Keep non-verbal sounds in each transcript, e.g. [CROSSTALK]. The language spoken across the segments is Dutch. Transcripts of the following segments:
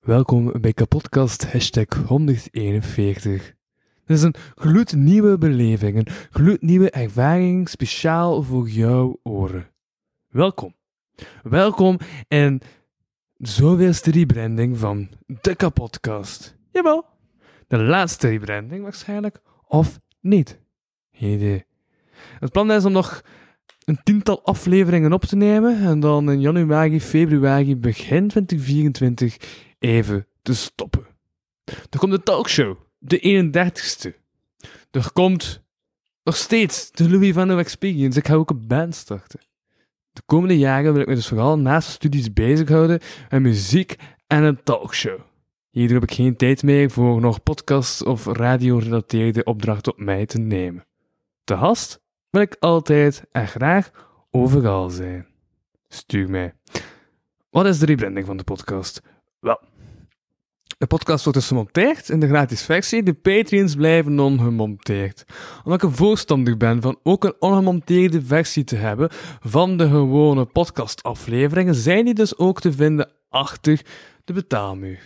Welkom bij Kapodcast hashtag 141. Dit is een gloednieuwe beleving, een gloednieuwe ervaring speciaal voor jouw oren. Welkom. Welkom in zoveelste rebranding van de Kapodcast. Jawel, de laatste rebranding waarschijnlijk, of niet. Geen idee. Het plan is om nog een tiental afleveringen op te nemen en dan in januari, februari, begin 2024 even te stoppen. Er komt de talkshow, de 31ste. Er komt nog steeds de Louis van Loo Experience. Ik ga ook een band starten. De komende jaren wil ik me dus vooral naast studies bezighouden met muziek en een talkshow. Hierdoor heb ik geen tijd meer voor nog podcasts of radio-gerelateerde opdrachten op mij te nemen. Te gast wil ik altijd en graag overal zijn. Stuur mij. Wat is de rebranding van de podcast? Wel, de podcast wordt dus gemonteerd in de gratis versie. De Patreons blijven ongemonteerd. Omdat ik voorstander ben van ook een ongemonteerde versie te hebben van de gewone podcastafleveringen, zijn die dus ook te vinden achter de betaalmuur.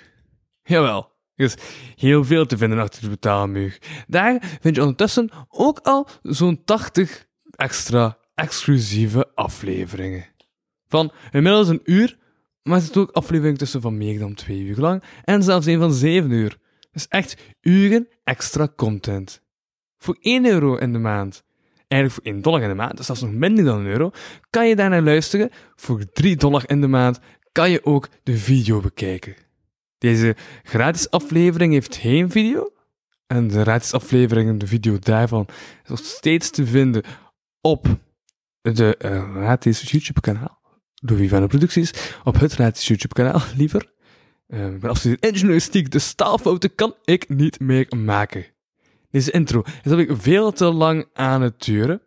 Jawel, er is heel veel te vinden achter de betaalmuur. Daar vind je ondertussen ook al zo'n 80 extra exclusieve afleveringen. Van inmiddels een uur maar er zit ook aflevering tussen van meer dan twee uur lang en zelfs een van zeven uur. Dus echt uren extra content. Voor 1 euro in de maand, eigenlijk voor 1 dollar in de maand, dus dat is nog minder dan een euro, kan je daarnaar luisteren. Voor 3 dollar in de maand kan je ook de video bekijken. Deze gratis aflevering heeft geen video. En de gratis aflevering, de video daarvan, is nog steeds te vinden op de uh, gratis YouTube-kanaal. Louis van de Producties, op het gratis YouTube-kanaal, [LAUGHS] liever. Uh, ik ben afgestudeerd in journalistiek, de staalfouten kan ik niet meer maken. Deze intro is heb ik veel te lang aan het duren.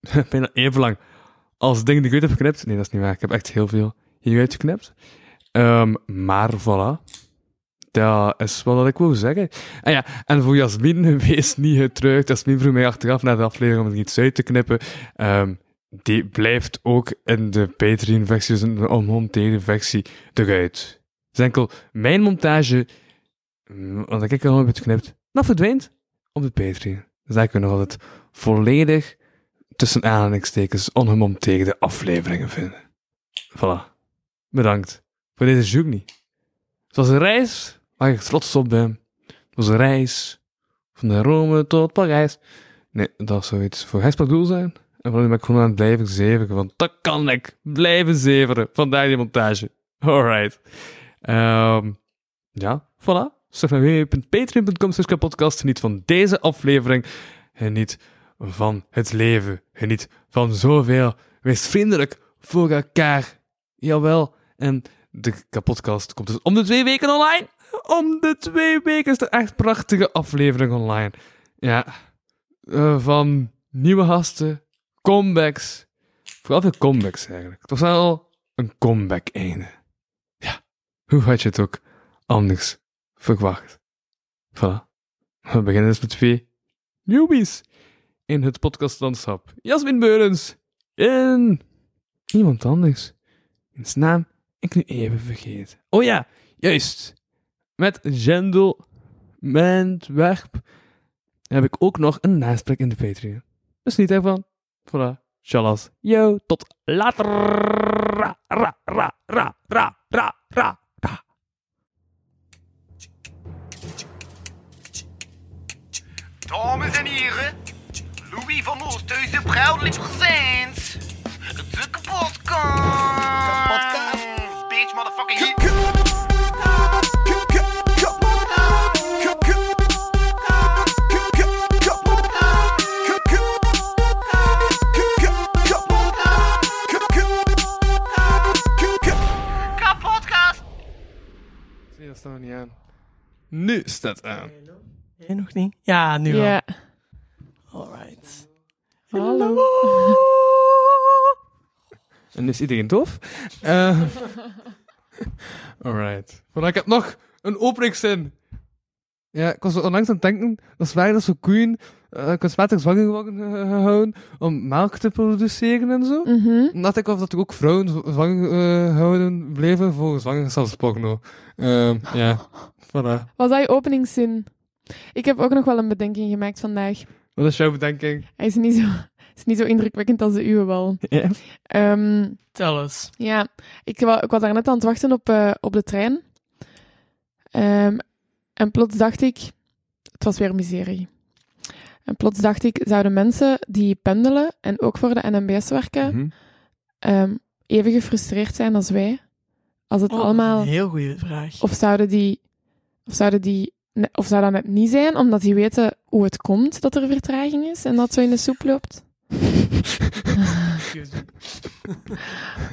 [LAUGHS] Bijna even lang als dingen die ik uit heb geknipt. Nee, dat is niet waar. Ik heb echt heel veel hieruit geknipt. Um, maar voilà. Dat is wat ik wil zeggen. En ja, en voor Jasmin, [LAUGHS] wees niet getruid. Jasmin vroeg mij achteraf naar de aflevering om er iets uit te knippen. Um, die blijft ook in de Patreon-versie, dus in de onmonteerde versie, eruit. Dus enkel mijn montage, mm, want ik al heb het geknipt, nog verdwijnt op de Patreon. Dus daar kunnen we altijd volledig tussen aanhalingstekens ongemonteerde afleveringen vinden. Voilà. Bedankt voor deze journey. Het was een reis waar ik trots op ben. Het was een reis van Rome tot Parijs. Nee, dat zou iets voor Hesperdoel zijn. En dan ben ik gewoon aan blijven zeveren. Want dat kan ik. Blijven zeveren. Vandaar die montage. Alright. Um, ja, voilà. Surf naar www.patreon.com podcast. Geniet van deze aflevering. Geniet van het leven. Geniet van zoveel. Wees vriendelijk voor elkaar. Jawel. En de podcast komt dus om de twee weken online. Om de twee weken is er echt prachtige aflevering online. Ja. Uh, van nieuwe gasten comebacks. Vooral veel comebacks eigenlijk. Het was wel een comeback einde. Ja, hoe had je het ook anders verwacht? Voilà. We beginnen dus met twee newbies in het podcastlandschap. Jasmin Beurens en iemand anders. In zijn naam ik nu even vergeten. Oh ja, juist. Met Jendel Mentwerp heb ik ook nog een nasprek in de Patreon. Dus niet ervan. Voilà. Shalas. Yo, tot later. Ra, ra, ra, ra, ra, ra, ra, ra. Dames en heren, Louis van Oosthuizen proudly presents de kapotkast. Kapotkast? Bitch, motherfucking staat nog niet aan. Nu staat aan. Nee, nog niet? Ja, nu Ja. al. Alright. Hallo. En is iedereen doof? Eh alright. Voilà, ik heb nog een openingszin. Ja, ik was onlangs aan het denken, dat is waar dat zo koeien uh, kunstmatig zwanger worden eh, gehouden om melk te produceren en zo. Dan dacht ik of dat er ook vrouwen zwanger eh, gehouden bleven voor zwangerschapsporno. Ehm ja, [LAUGHS] voilà. Was dat je openingszin? Ik heb ook nog wel een bedenking gemaakt vandaag. Wat is jouw bedenking? Hij is niet zo, [LAUGHS] is niet zo indrukwekkend als de uwe wel. Ja. Ehm, Tel eens. ja, ik, wa- ik was daar net aan het wachten op, eh, op de trein. Ehm, en plots dacht ik... Het was weer miserie. En plots dacht ik, zouden mensen die pendelen en ook voor de NMBS werken, Mhm. ehm, even gefrustreerd zijn als wij? Als het Oh, allemaal... Een heel goede vraag. Of zouden die, of zouden die, of zou dat net niet zijn, omdat die weten hoe het komt dat er vertraging is en dat zo in de soep loopt?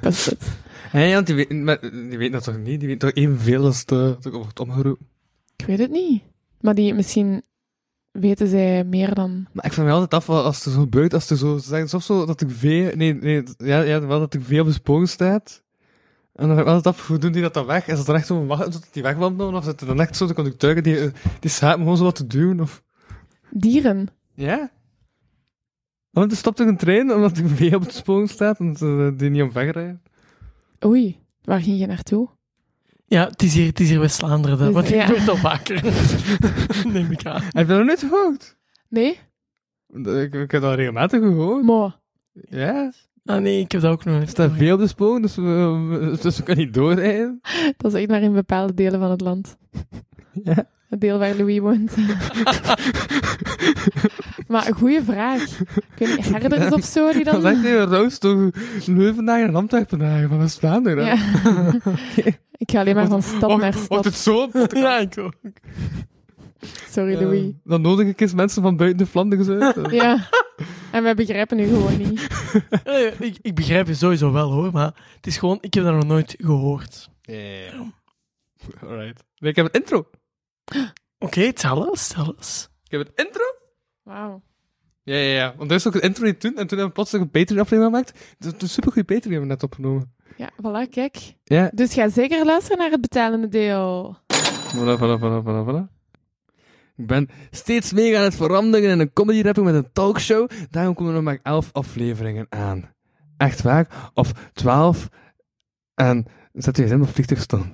Is het. Hé, want die weten, maar die weten dat toch niet? Die weten toch evenveel als het, eh, als het wordt omgeroepen? Ik weet het niet. Maar die, misschien weten zij meer dan... Maar ik vraag me altijd af, als er zo buiten, als er zo, ze zeggen soms zo dat ik vee, nee, nee, ja, ja, wel dat ik vee op de spoor staat. En dan vraag ik me altijd af, hoe doen die dat dan weg? Is dat dan echt zo wachten tot die wegwandelen? Of zitten dan echt zo de conducteuren die, eh, die schapen gewoon zo wat te duwen? Of... Dieren. Ja? Want er stopt er een trein omdat er vee op de spoor staat en ze die niet om wegrijden. Oei, waar ging je naartoe? Ja, het is hier, het is hier West-Vlaanderen. Dus, Want ik doe het al vaker. [LAUGHS] Neem ik aan. Heb je dat nog nooit gehoord? Nee? Ik, ik heb dat regelmatig gehoord. Mo. Ja? Ah nee, ik heb dat ook nog Er niet. staat veel op de spoor, dus we, dus we kunnen niet doorrijden. [LAUGHS] Dat is echt maar in bepaalde delen van het land. Ja. Het deel waar Louis woont. [LAUGHS] maar een goede vraag. Weet niet, herders of zo die Dat dan... is echt een roos door Leuvendagen en Antwerpendagen van West-Vlaanderen. [LAUGHS] Ik ga alleen maar van stad Wordt- naar Wordt stad. het zo? Ja, ik ook. Sorry, Louis. Eh, dan nodig ik eens mensen van buiten de Vlaanderen uit. Ja. En wij begrijpen u gewoon niet. [LAUGHS] Eh, ik, ik begrijp je sowieso wel hoor, maar het is gewoon, ik heb dat nog nooit gehoord. Yeah. Alright. Ik heb een intro. Oké, tel eens, tel eens. Ik heb een intro. Wauw. Ja, ja, ja. Want er is ook een intro niet toen. En toen hebben we plots een Patreon-aflevering gemaakt. Het is een supergoeie Patreon hebben we net opgenomen. Ja, voilà, kijk. Ja. Dus ga zeker luisteren naar het betalende deel. Voilà, voilà, voilà, voilà, voilà. Ik ben steeds meer aan het veranderen in een comedy rapper met een talkshow. Daarom komen er nog maar elf afleveringen aan. Echt waar? Of twaalf. En zet je zin op vliegtuigstand.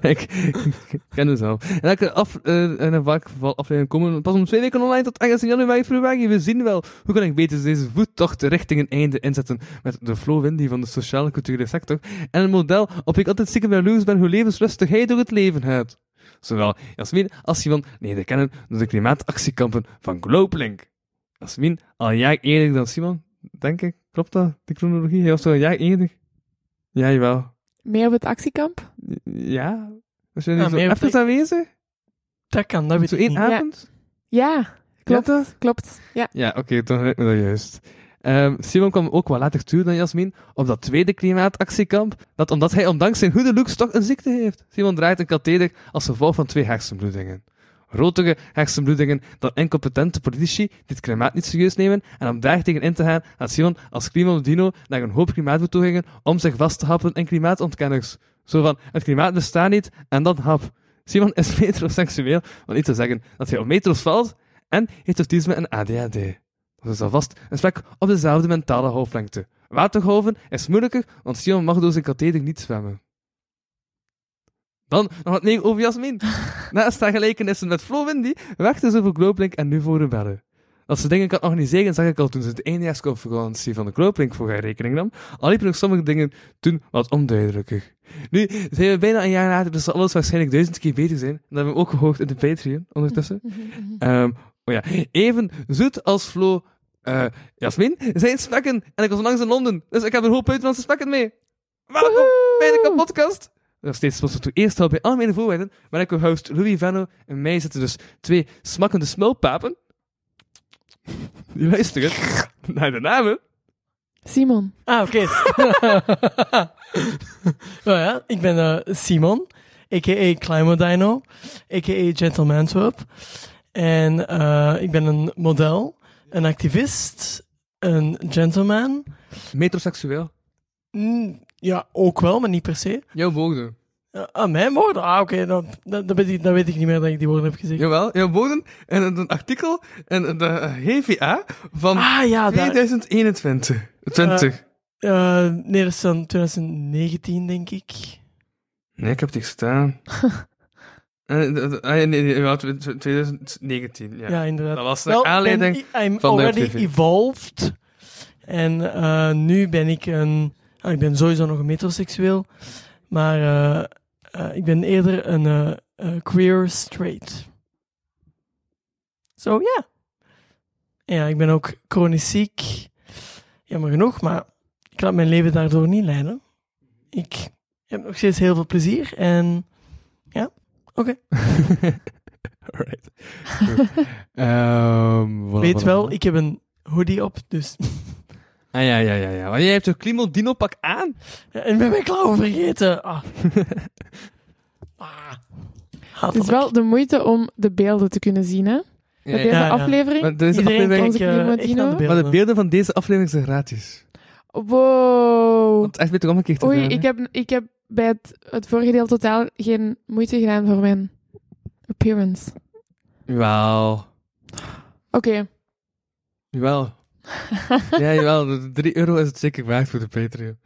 Ik, [LAUGHS] ik ken het zelf. En elke af, eh, en aflevering komen pas om twee weken online tot ergens januari, februari. We zien wel hoe kan ik beter deze voettocht richting een einde inzetten met de flow Windy van de sociale culturele sector en een model op ik altijd zeker ben hoe levensrustig hij door het leven gaat. Zowel Jasmin als Simon leren kennen door de klimaatactiekampen van Globelink. Jasmin al een jaar eerder dan Simon, denk ik. Klopt dat, de chronologie? Hij was wel een jaar eerder. Ja, jawel. Meer op het actiekamp? Ja? Was je niet zo even de- aanwezig? Dat kan, dat weet Zo ik één avond? Ja, klopt. Klopt dat? Klopt. Ja. Ja, oké, dan weet ik me dat juist. Ehm, Simon kwam ook wel later toe dan Jasmin op dat tweede klimaatactiekamp, dat omdat hij ondanks zijn goede looks toch een ziekte heeft. Simon draait een katheder als gevolg van twee hersenbloedingen. Rotige hersenbloedingen dan incompetente politici die het klimaat niet serieus nemen en om daar tegen in te gaan gaat Simon als klimaatdino naar een hoop klimaatbetogingen om zich vast te happen in klimaatontkenners. Zo van, het klimaat bestaat niet en dan hap. Simon is [LAUGHS] metroseksueel, om niet te zeggen dat hij op metro's valt en heeft autisme en ADHD. Dat is alvast een spek op dezelfde mentale golflengte. Watergolven is moeilijker, want Simon mag door zijn katheder niet zwemmen. Dan nog wat meer over Jasmin. [LAUGHS] Naast haar gelijkenissen met Flo Windy werkte ze voor Globelink en nu voor Rebellen. Dat ze dingen kan organiseren, zag ik al toen ze de eindejaarsconferentie van de Globelink voor haar rekening nam. Al liepen nog sommige dingen toen wat onduidelijker. Nu zijn we bijna een jaar later, dus zal alles waarschijnlijk duizend keer beter zijn. Dat hebben we ook gehoord in de Patreon ondertussen. [LAUGHS] [LAUGHS] Ehm, oh ja, even zoet als Flo, eh, Jasmin, zijn spekken. En ik was onlangs in Londen, dus ik heb een hoop buitenlandse spekken mee. Welkom bij de kapotkast. Nog steeds toe eerst al bij al mijn voorwaarden, maar ik uw host Louis Venno en mij zitten dus twee smakkende smulpapen. [LAUGHS] Die luisteren [LAUGHS] naar de namen. Simon. Ah, oké. [LAUGHS] nou ja, ik ben eh, Simon, a.k.a. Climodino, a.k.a. Gentleman Swap. En eh, ik ben een model, een activist, een gentleman. Metroseksueel. Mm, ja, ook wel, maar niet per se. Jouw woorden. Ja, ah, mijn woorden? Ah, oké, dan, dan, dan, weet ik, dan weet ik niet meer dat ik die woorden heb gezegd. Jawel, jouw woorden en een artikel en de HVA van Ah, ja, daar, 2021. 20. eh, nee, dat is dan 2019, denk ik. nee, ik heb het hier staan. [LAUGHS] Eh, ah, nee, nee, tw- 2019, ja. Ja, inderdaad. Dat was de aanleiding ben, I'm van de already evolved. En eh, nu ben ik een... ah, ik ben sowieso nog een metroseksueel. Maar eh, eh, ik ben eerder een eh, queer straight. Zo, ja. Ja, ik ben ook chronisch ziek. Jammer genoeg, maar ik laat mijn leven daardoor niet leiden. Ik heb nog steeds heel veel plezier en... Ja, oké. [LAUGHS] Alright. Ehm, voilà, Weet voilà, wel, voilà. ik heb een hoodie op, dus... Ah ja, ja, ja, ja. Maar jij hebt een Klimo Dino pak aan? Ja, en ik ben mijn klauwen vergeten. Ah. [LAUGHS] ah. Het is wel de moeite om de beelden te kunnen zien, hè? Ja, Met ja. deze ja. aflevering. Maar deze Iedereen aflevering... kijkt Onze eh, naar de Dino. Maar de beelden. van deze aflevering zijn gratis. Wow. Want echt beter om een keer te Oei, doen, ik heb, ik heb bij het, het vorige deel totaal geen moeite gedaan voor mijn appearance. Jawel. Oké. Jawel. [LAUGHS] ja, jawel. De 3 euro is het zeker waard voor de Patreon.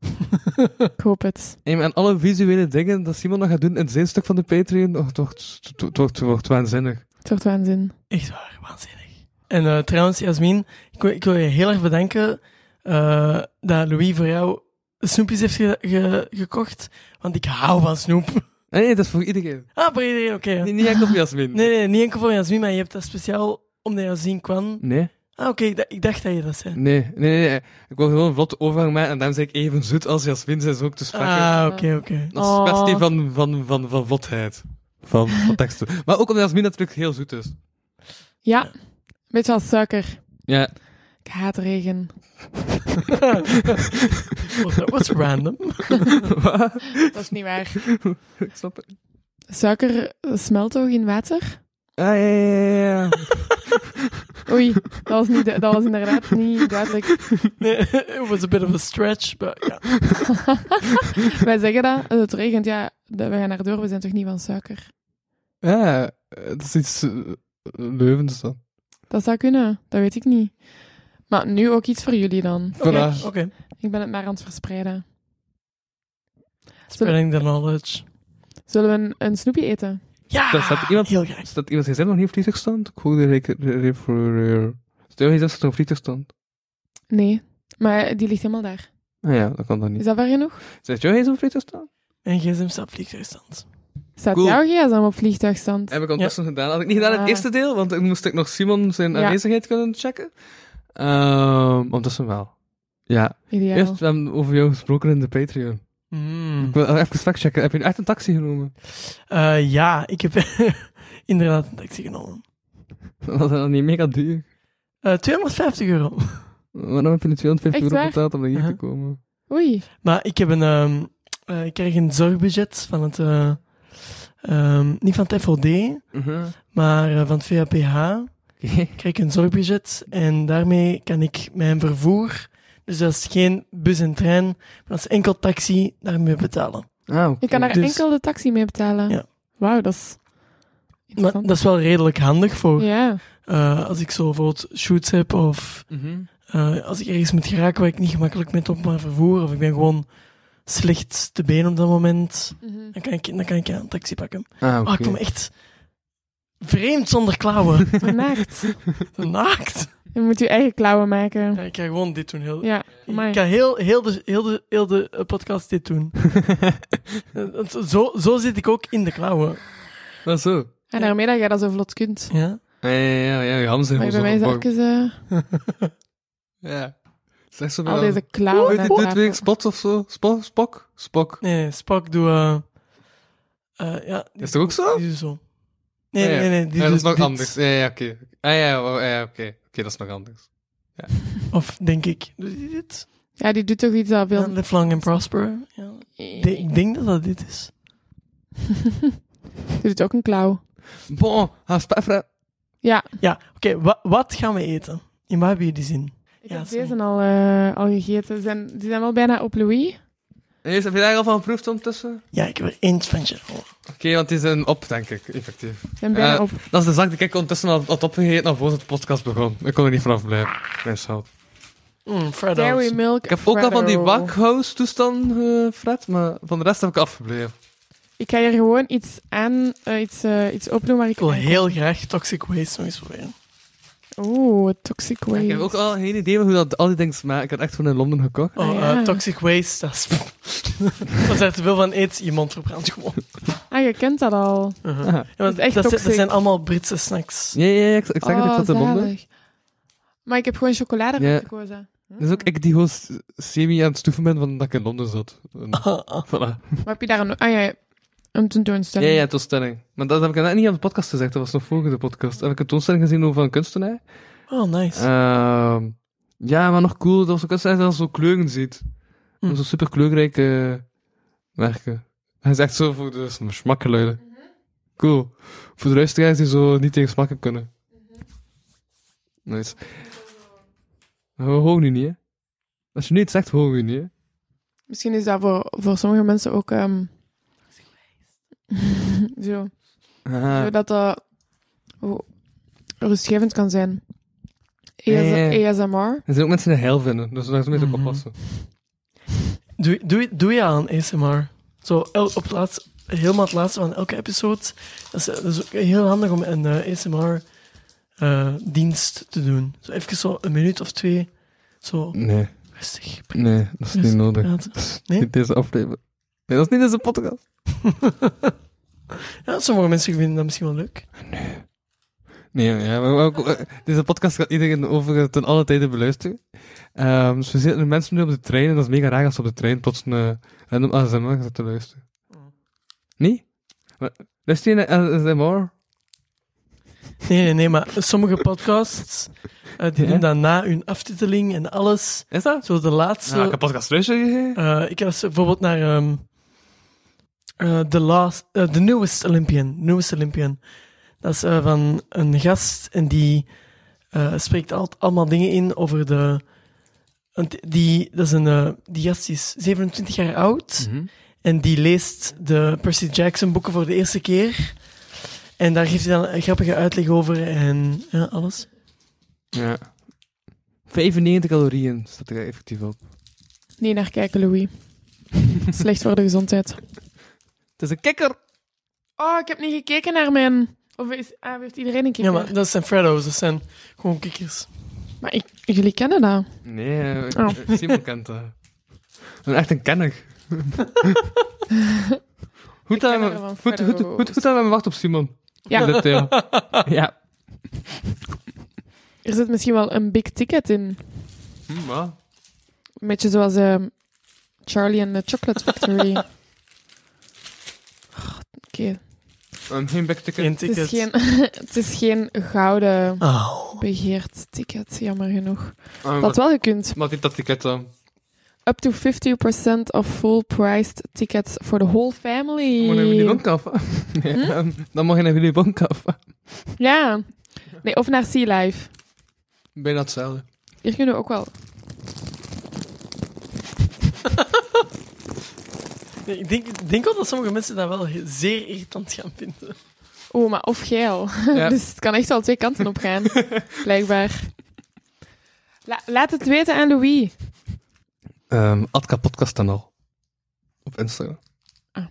[LAUGHS] Ik hoop het. En en alle visuele dingen dat Simon nog gaat doen in zijn stuk van de Patreon, oh, het wordt, het wordt, het wordt, het wordt waanzinnig. Het wordt waanzin. Echt waar, waanzinnig. En eh, trouwens, Jasmin, ik wil, ik wil je heel erg bedanken eh, dat Louis voor jou snoepjes heeft ge- ge- gekocht. Want ik hou van snoep. [LAUGHS] Nee, dat is voor iedereen. Ah, voor iedereen, oké. Niet, niet enkel voor Jasmin. Nee, nee, niet enkel voor Jasmin, maar je hebt dat speciaal omdat Jasmin kwam. Nee, Ah, oké, ik, dacht- ik dacht dat je dat zei. nee, nee, nee. Ik wil gewoon een vlotte overgang maken en daarom zei ik even zoet als Jasmin zijn zo ook te spreken. Ah, oké, oké. Dat is Oh. een kwestie van, van, van, van vlotheid. Van, van teksten. Maar ook omdat Jasmin natuurlijk heel zoet is. Ja. Beetje als suiker. Ja. Ik haat regen. That was random. Wat? [LAUGHS] Dat is niet waar. ik snap het. Suiker smelt toch in water? Ah, ja, ja, ja, ja. [LAUGHS] Oei, dat was, niet, du- dat was inderdaad niet duidelijk. Nee, [LAUGHS] it was a bit of a stretch, but ja. [LAUGHS] Wij zeggen dat, het regent, ja, dat- we gaan erdoor, we zijn toch niet van suiker? Ja, het is iets eh, leuvens dan. Dat zou kunnen, dat weet ik niet. Maar nu ook iets voor jullie dan. Oké, Voilà. oké. Ik ben het maar aan het verspreiden. Spreading the knowledge. Zullen we een, een snoepje eten? Ja, Dat staat iemand- heel graag. Staat iemand nog niet op vliegtuigstand? Ik hoorde refereren. Stel je zelfs op vliegtuigstand? Nee, maar die ligt helemaal daar. Ah ja, dat kan dan Is niet. dat ver genoeg? Zet jij eens op vliegtuigstand? En gsm staat op vliegtuigstand. Staat Cool. jouw gsm op vliegtuigstand? Heb ik ondertussen gedaan. Had ik niet gedaan in het Ah. eerste deel, want dan moest ik nog Simon zijn Ja. aanwezigheid kunnen checken. Ehm ondertussen wel. Ja, Ideaal. eerst we hebben over jou gesproken in de Patreon. Mm. Ik wil even fact checken. Heb je echt een taxi genomen? Eh, ja, ik heb [LAUGHS] inderdaad een taxi genomen. [LAUGHS] Dat was dan niet mega duur. Eh 250 euro. Waarom heb je nu 250 Echt euro betaald om naar hier te Uh-huh. komen? Oei. Maar ik heb een, ehm, eh, ik krijg een zorgbudget van het, eh, ehm, niet van het FOD, Mhm. maar eh, van het VAPH. Oké. krijg ik een zorgbudget en daarmee kan ik mijn vervoer, dus dat is geen bus en trein, maar dat is enkel taxi, daarmee betalen. Ah. Je kan daar Dus- enkel de taxi mee betalen. Ja. Wauw, dat is Maar dat is wel redelijk handig voor Ja. eh, als ik zo bijvoorbeeld shoots heb of Mhm. eh, als ik ergens moet geraken waar ik niet gemakkelijk met op mijn vervoer of ik ben gewoon slecht te been op dat moment, Mhm. dan kan ik, dan kan ik ja, een taxi pakken. Ah. Ah, ik voel me echt vreemd zonder klauwen. [LAUGHS] Vernaakt. Naakt. Je moet je eigen klauwen maken. Ja, ik ga gewoon dit doen. Heel, Ja, amai. ik ga heel, heel, de, heel, de, heel de eh, podcast dit doen. [LAUGHS] Eh, Zo, zo zit ik ook in de klauwen. Maar zo. En daarmee dat jij dat zo vlot kunt. Ja? Ja, ja, ja, ja, je handen zijn Maar bij mij is verborgen. even [LAUGHS] Ja. Zeg zo al deze klauwen. Hoe dit weer? Spot of zo? Spok? Spok. Nee, Spock doe... eh eh, ja, die Is dat ook zo? Die zo. Nee, Ah, ja. nee, nee. Die Ja, dat is doet nog dit. anders. Ja, ja, oké. Ah ja, oh, ja oké. Oké, dat is nog anders. [LAUGHS] Of denk ik. Doet die dit? Ja, die doet toch iets dat Ja, veel... live long and prosper. Ja. Ik denk- Ik denk dat dat dit is. [LAUGHS] die doet ook een klauw. Bon, ha, spafra. Ja, Ja, oké. wa- wat gaan we eten? In wat hebben jullie zin? ik Ja, heb sorry. deze al, eh, al gegeten. Zijn, die zijn wel bijna op Louis. En Heb je daar al van geproefd ondertussen? Ja, ik heb er één van al. Oké, want die zijn op, denk ik, effectief. Ik ben bijna Eh, op. Dat is de zak die ik ondertussen al had opgegeten al voordat de podcast begon. Ik kon er niet vanaf blijven. Mijn schuld. Mm, Fred Dairy milk. Ik heb ook al van die backhouse toestand, eh, Fred, maar van de rest heb ik afgebleven. Ik ga hier gewoon iets aan, eh, iets, iets opdoen waar ik... Ik wil heel graag Toxic Waste nog eens proberen. Oeh, toxic waste. Ik heb ook al geen idee van hoe dat al die dingen smaken. Ik had echt van in Londen gekocht. Oh, Ah, ja. eh, Toxic Waste, dat is... Als je er te veel van eet, je mond verbrandt gewoon. Ah, je kent dat al. Uh-huh. Ah. Ja, is echt dat, zijn- dat allemaal Britse snacks. Ja, ja, ja, ik, ik zeg het, ik Oh, zat in Londen. Maar ik heb gewoon chocolade Ja. gekozen. Dus ook ik die gewoon semi aan het stoeven ben van dat ik in Londen zat. En, [LAUGHS] voilà. Maar heb je daar een... Ah ja, een tentoonstelling. Ja, ja, toonstelling. Maar dat heb ik net niet op de podcast gezegd, dat was nog volgens de podcast. Heb ik een toonstelling gezien over een kunstenaar. Oh, nice. Ehm, ja, maar nog cool, dat was een kunstenaar dat zo kleuren ziet. Hm. Zo super kleurrijke werken. Hij is echt zo voor de sm- smakgeluiden. Cool. Voor de luisteraars die zo niet tegen smakken kunnen. Nice. Maar we horen nu niet, hè. Als je nu iets zegt, horen we niet, hè. Misschien is dat voor, voor sommige mensen ook... ehm [LAUGHS] zo. Ah. Zodat dat oh, rustgevend kan zijn. Ja, ja. ASMR. Er zijn ook mensen die het heil vinden, dus daar moet je ook Mhm. oppassen. Doe, doe, doe je aan ASMR? Zo op het laatste, helemaal het laatste van elke episode. Dat is, dat is ook heel handig om een eh, ASMR-dienst te doen. Zo even zo een minuut of twee. Zo Nee, rustig. nee, dat is niet rustig nodig. is Nee? Niet deze aflevering. Nee, dat is niet deze podcast. [LAUGHS] Ja, sommige mensen vinden dat misschien wel leuk. Nee, ja, maar ook, eh, deze podcast gaat iedereen over eh, ten alle tijden beluisteren. Ehm dus we zitten mensen nu op de trein en dat is mega raar als ze op de trein plots een uh, random ASMR te luisteren. Nee? Maar, Luister je naar ASMR? Nee, nee, nee, maar sommige podcasts die Ja? doen dat na hun aftiteling en alles. Is dat? Zo de laatste. Ja, ik heb podcast luisteren. Eh, ik heb bijvoorbeeld naar ehm eh, The Last, eh, The Newest Olympian. Newest Olympian. Dat is eh, van een gast en die eh, spreekt altijd allemaal dingen in over de. Die, dat is een, eh, die gast die is 27 jaar oud Mhm. en die leest de Percy Jackson boeken voor de eerste keer. En daar geeft hij dan een grappige uitleg over en ja, alles. Ja. 95 calorieën staat er effectief op. Nee, naar kijken, Louis. Slecht voor de gezondheid. Het is een kikker! Oh, ik heb niet gekeken naar mijn... Of is, ah, heeft iedereen een keer? Ja, maar dat zijn Freddo's, dat zijn gewoon kikkers. Maar ik, jullie kennen dat. Nee, eh, Oh. Simon kent dat. Ik ben echt een kenner. [LAUGHS] Goed me- van goed, goed, Freddo's. goed, goed aan me wacht op Simon. Ja, Dit, ja. [LAUGHS] ja. er zit misschien wel een big ticket in. Hm, wat? Een beetje zoals ehm, Charlie and the Chocolate Factory. [LAUGHS] Oké, geen backticket. Geen het, is geen, [LAUGHS] het is geen gouden Oh. begeerd ticket, jammer genoeg. Um, Dat wat, wel gekund. wat is dat ticket dan? Up to 50% of full-priced tickets for the whole family. Moet je Willy Wonka af? [LAUGHS] Nee, Hm? ehm, dan mag je naar Willy Wonka af. Ja. Nee, of naar Sea Life. Bijna hetzelfde. Hier kunnen we ook wel. Nee, Ik denk, denk wel dat sommige mensen dat wel zeer irritant gaan vinden. Oh, maar of geil. [LAUGHS] Ja. dus het kan echt wel twee kanten op gaan. [LAUGHS] blijkbaar. La- laat het weten aan Louis. Um, Atka Podcast dan al. Op Instagram. Ah.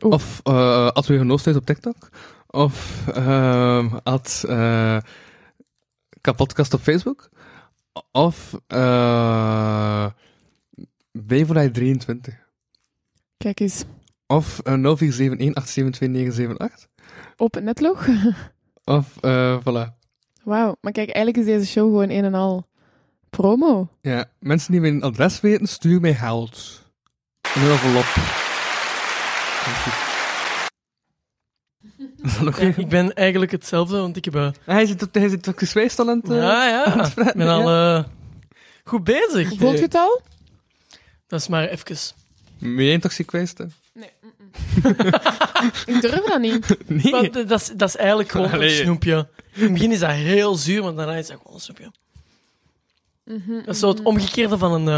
Of uh, Ad Wegenoostijd op TikTok. Of um, Ad uh, Kapodcast op Facebook. Of uh, Beverlei 23. Kijk eens. Of uh, 0471872978. Op netlog. [LAUGHS] Of, uh, voilà. Wauw. Maar kijk, eigenlijk is deze show gewoon een en al promo. Ja, mensen die mijn adres weten, stuur mij geld. Een envelop. [LAUGHS] Is? Ja, ik ben eigenlijk hetzelfde, want ik heb... eh, Hij zit op, hij zit. Uh, ja, ja, ik ben al eh, goed bezig. Voelt je het al? Dat is maar even. Ben jij geweest? hè? Nee. [LAUGHS] ik durf dat niet. [LAUGHS] Nee. Maar d- dat, is, dat is eigenlijk gewoon Allee. een snoepje. In het begin is dat heel zuur, maar daarna is dat gewoon een snoepje. Mhm, Dat is zo het omgekeerde van een,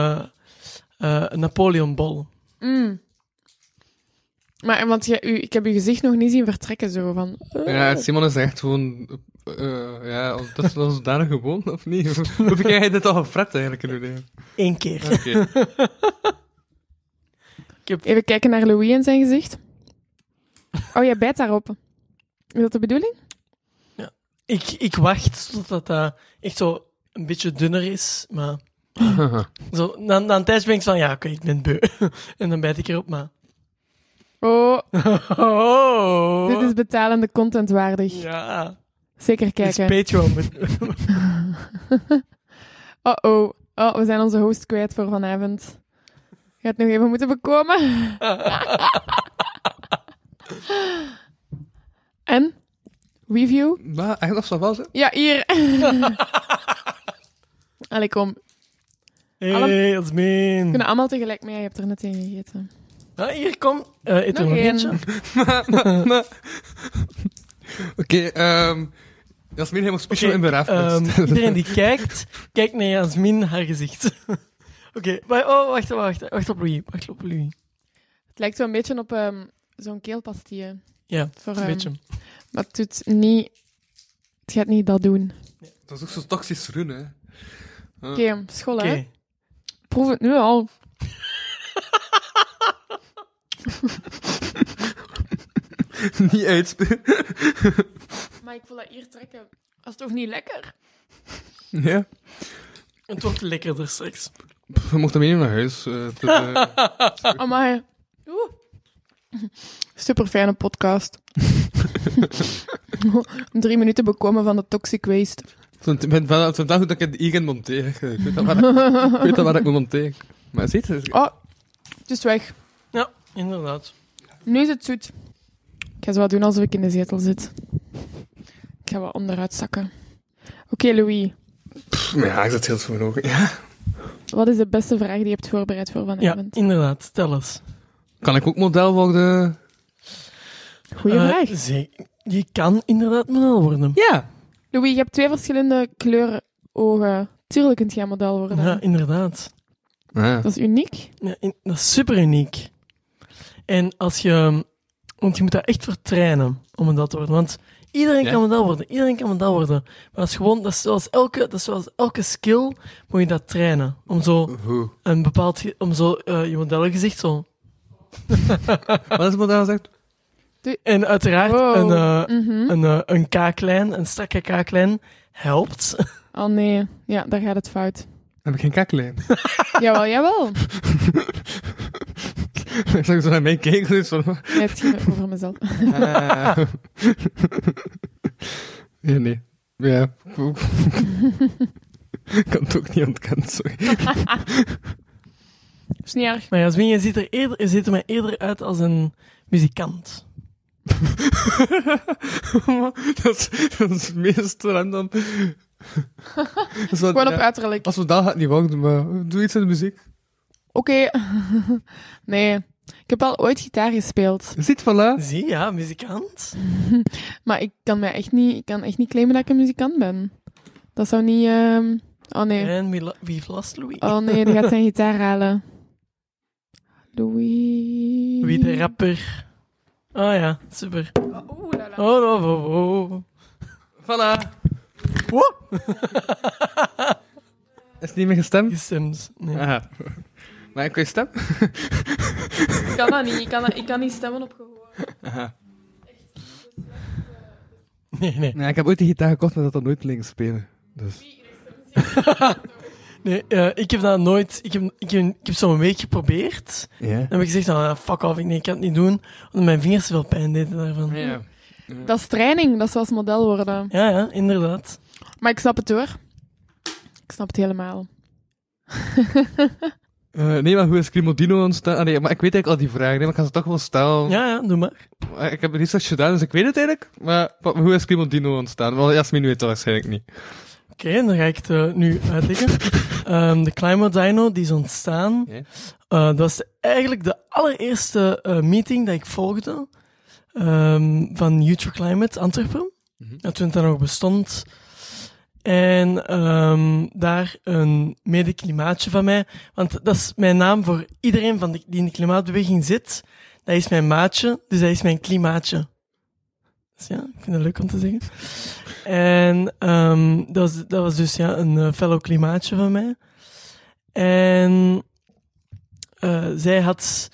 eh, eh, Napoleonbol. Mm. Maar, want je, u, ik heb je gezicht nog niet zien vertrekken, zo van... eh. Ja, Simon is echt gewoon... eh, ja, dat is wel zodanig gewoon, of niet? Hoe heb jij dit al gefret eigenlijk in uw leven? Eén keer. Oké. [LAUGHS] Heb... Even kijken naar Louis in zijn gezicht. Oh, jij bijt daarop. Is dat de bedoeling? Ik, ik wacht totdat dat echt zo een beetje dunner is, maar... [LAUGHS] Zo, na, na een tijdje ben ik van, ja, oké, ik ben beu. [LAUGHS] en dan bijt ik erop, maar... Oh, Oh. dit is betalende content waardig. Ja. Zeker Dit is kijken. Patreon. [LAUGHS] Oh. Oh, we zijn onze host kwijt voor vanavond. Gaat nog even moeten bekomen. [LAUGHS] en? Review? Maar echt, dat zou wel zijn. Ja, hier. [LAUGHS] Allee, kom. We hey, dat is mijn. kunnen allemaal tegelijk mee. Je hebt er net een gegeten. Hier, kom. Eh eet er Nog één. eentje. [LAUGHS] Oké, ehm Jasmin helemaal special Oké, in begrafenis. Ehm, iedereen die kijkt, kijkt naar Jasmin haar gezicht. Oké, maar- oh, wacht, wacht, wacht op Louis. Wacht op Louis. Het lijkt wel een beetje op ehm, zo'n keelpastille. Ja, Voor, een ehm, beetje. Maar het doet niet... Het gaat niet dat doen. Dat is ook zo toxisch groen, hè. Oké, school hè. Proef het nu al. [LAUGHS] Niet uitspelen. Maar ik voel dat hier trekken. Dat is toch niet lekker? Ja. Het wordt lekkerder straks. We mochten mee naar huis. eh, het is, [LAUGHS] eh, Amai. Oeh. Super fijne podcast. [LAUGHS] Drie minuten bekomen van de toxic waste. Ik ben wel dat ik het hier monteer. Ik weet al waar ik, weet waar ik moet monteren. Maar ziet het? Oh, het is weg. Ja, inderdaad. Nu is het zoet. Ik ga zo wat doen alsof ik in de zetel zit. Ik ga wat onderuit zakken. Oké, Louis. Pff, Ja, ik zit heel mijn ogen. Ja. Wat is de beste vraag die je hebt voorbereid voor Ja, vanavond? inderdaad. Tel eens. Kan ik ook model worden? Goeie Eh, vraag. ze- je kan inderdaad model worden. Ja. Louis, je hebt twee verschillende kleuren ogen. Tuurlijk kunt jij model worden. Ja, inderdaad. Dat is uniek. Ja, in- dat is super uniek. En als je... Want je moet dat echt vertrainen om model te worden. Want iedereen Ja. kan model worden. Iedereen kan model worden. Maar dat is gewoon... Dat is zoals elke, dat is zoals elke skill moet je dat trainen. Om zo een bepaald... Om zo eh, je modellengezicht zo... [LAUGHS] Wat is het model zegt? En uiteraard Wow. een, eh, Mhm. een, eh, een kaaklijn, een strakke kaaklijn, helpt. [LAUGHS] Oh nee, ja, daar gaat het fout. Heb ik geen kaklijn. [LAUGHS] Jawel, jawel. Ik zag zo naar mij kijken. Dus van... Nee, het ging over mezelf. Ah. [LAUGHS] ja, nee. Ja. Ik kan het ook niet ontkennen, sorry. [LAUGHS] is niet erg. Maar Jasmin, je ziet er, eerder, je ziet er mij eerder uit als een muzikant. [LAUGHS] dat, is, dat is het meest random. Gewoon op ja. uiterlijk. Als we dat gaat niet wachten, maar doe iets in de muziek. Oké. [LAUGHS] nee. Ik heb al ooit gitaar gespeeld. Ziet, voilà. Zie, ja, muzikant. [LAUGHS] Maar ik kan, mij echt niet, ik kan echt niet claimen dat ik een muzikant ben. Dat zou niet... ehm, Oh nee. En wie, last, Louis? Oh nee, die gaat zijn [LAUGHS] gitaar halen. Louis... Wie de rapper? Ah ja, super. Oeh, la, la. Oh, oh, oh, oh. Voilà. Wow. Is het niet meer gestemd? Gestemd. Nee. Aha. Maar ik kan je stem? Ik kan dat niet. Ik kan, dat- ik kan niet stemmen op gehoor. Aha. nee, nee. Nee, ik heb ooit die gitaar gekocht, maar dat dan nooit liggen spelen. Dus. [LAUGHS] nee eh, ik heb dat nooit... Ik heb, ik heb, ik heb zo'n week geprobeerd. Ja. Dan heb ik gezegd, ah, fuck off, ik, nee, ik kan het niet doen. Omdat mijn vingers te veel pijn deden daarvan. Ja. Dat is training. Dat is zoals model worden. Ja, ja, inderdaad. Maar ik snap het hoor. Ik snap het helemaal. [LAUGHS] Eh, nee, maar hoe is Crimodino ontstaan? Ah, nee, maar ik weet eigenlijk al die vragen, nee, maar ik ga ze toch wel stellen. Ja, ja, doe maar. Maar Ik heb research gedaan, dus ik weet het eigenlijk. Maar hoe is Crimodino ontstaan? Wel, Jasmin weet het waarschijnlijk niet. Oké, dan ga ik het eh, nu uitleggen. [LAUGHS] Ehm, de Climate Dino, die is ontstaan. Eh, dat was eigenlijk de allereerste meeting dat ik volgde ehm, van Youth for Climate Antwerpen. Mhm. Ja, toen het dan nog bestond. En ehm, daar een medeklimaatje van mij. Want dat is mijn naam voor iedereen van de, die in de klimaatbeweging zit. Dat is mijn maatje, dus dat is mijn klimaatje. Dus ja, ik vind het leuk om te zeggen. En ehm, dat, was, dat was dus ja, een eh, fellow klimaatje van mij. En eh, zij had...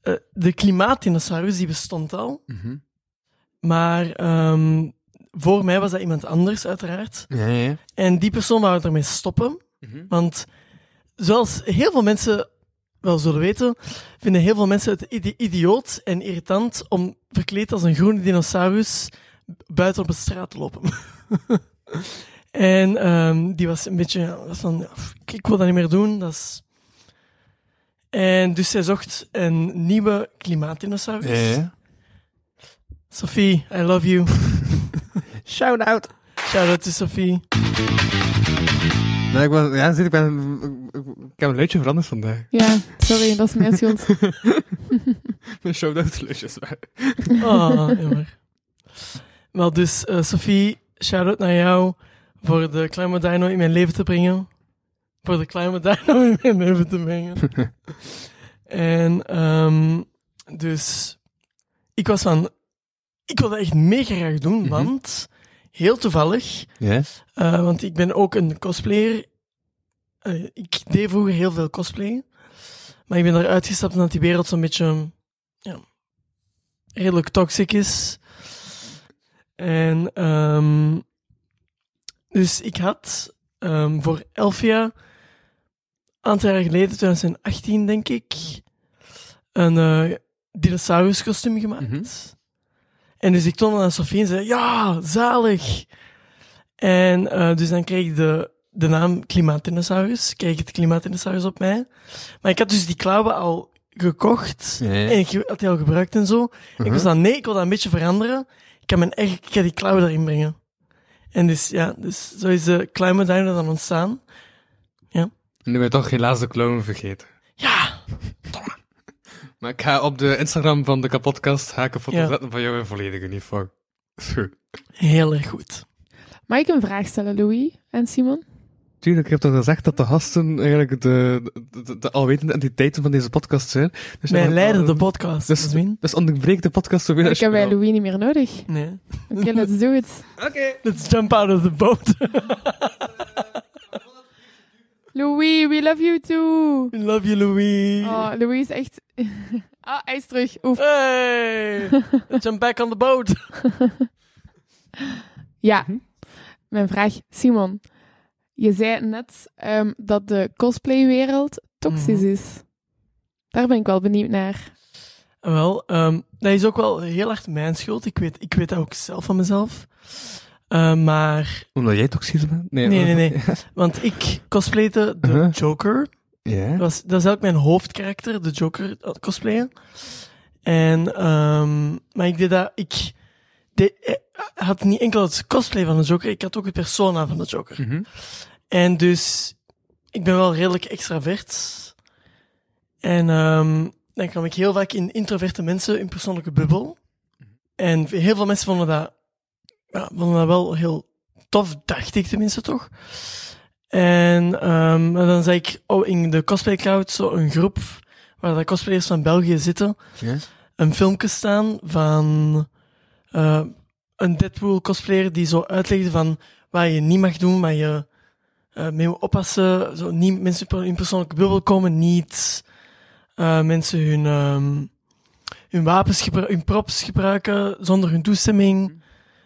eh, de klimaatdinosaurus, die bestond al. Mhm. Maar ehm, voor mij was dat iemand anders, uiteraard. Ja, ja. En die persoon wou ermee stoppen. Mhm. Want zoals heel veel mensen wel zullen weten, vinden heel veel mensen het idi- idioot en irritant om verkleed als een groene dinosaurus buiten op de straat te lopen. [LAUGHS] en ehm, die was een beetje van, ik, ik wil dat niet meer doen. Dat is... En dus zij zocht een nieuwe klimaatdinosaurus. Ja, ja. Sophie, I love you. [LAUGHS] Shout out. Shout out to Sophie. Nee, ik ben, ja, zie, ik ben, ik, ik heb een luidje veranderd vandaag. Ja, sorry, dat is mijn schuld. [LAUGHS] Mijn shout-out luidjes. Oh, jammer. Wel, dus eh, Sophie, shout-out naar jou voor de Kleine Dino in mijn leven te brengen. Voor de Kleine Dino in mijn leven te brengen. [LAUGHS] en ehm, dus ik was van, ik wil dat echt mega graag doen, Mhm. want heel toevallig, eh, want ik ben ook een cosplayer. Eh, ik deed vroeger heel veel cosplay, maar ik ben eruit gestapt omdat die wereld zo'n beetje ja, redelijk toxic is. En ehm, dus ik had ehm, voor Elfia, een aantal jaar geleden, 2018 denk ik, een eh dinosaurus kostuum gemaakt. Mhm. En dus ik toonde aan Sofie en zei, ja, zalig. En eh, dus dan kreeg ik de, de naam Klimaatdinosaurus, kreeg ik het Klimaatdinosaurus op mij. Maar ik had dus die klauwen al gekocht Ja, ja. en ik had die al gebruikt en zo. Ik was dan, nee, ik wil dat een beetje veranderen. Ik kan mijn eigen, ik ga die klauwen erin brengen. En dus, ja, dus zo is de Climate Dino dan ontstaan. Nu ben je toch helaas de clown vergeten. Ja, Maar ik ga op de Instagram van de kapotcast ga ik een foto Ja. zetten van jou in volledige uniform. Is [LAUGHS] goed. heel erg goed. Mag ik een vraag stellen, Louis en Simon? Tuurlijk, ik heb toch gezegd dat de gasten eigenlijk de, de, de, de alwetende entiteiten van deze podcast zijn. Dus Mijn ja, leider, de podcast. Dus, Jasmin. dus onderbreek de podcast zo weer als Ik heb je bij wil. Louis niet meer nodig. Nee. Oké, let's do it. Oké. Let's jump out of the boat. [LAUGHS] Louis, we love you too. We love you, Louis. Oh, Louis is echt... [LAUGHS] ah, hij is terug. Oef. Hey, jump back on the boat. Ja, mijn vraag, Simon. Je zei net ehm, dat de cosplaywereld toxisch Mhm. is. Daar ben ik wel benieuwd naar. Wel, ehm, dat is ook wel heel erg mijn schuld. Ik weet, ik weet dat ook zelf van mezelf. Eh, maar, Omdat jij toxisch bent? nee, nee, nee. Want ik cosplayte de Uh-huh. Joker. Ja? Dat, was, dat is eigenlijk mijn hoofdkarakter, de Joker eh, cosplayen. En, ehm, maar ik deed dat, ik deed, eh, had niet enkel het cosplay van de Joker, ik had ook het persona van de Joker. Mhm. En dus, ik ben wel redelijk extravert. En ehm, dan kwam ik heel vaak in introverte mensen in persoonlijke bubbel. En heel veel mensen vonden dat, ja, vonden dat wel heel tof, dacht ik tenminste toch. En ehm, en dan zei ik oh, in de Cosplay Cloud zo een groep waar de cosplayers van België zitten, Ja? een filmpje staan van eh, een Deadpool cosplayer die zo uitlegde van wat je niet mag doen, maar je eh mee moet oppassen. Zo, niet mensen in persoonlijke bubbel komen, niet eh, mensen hun, ehm, hun wapens, hun props gebruiken zonder hun toestemming.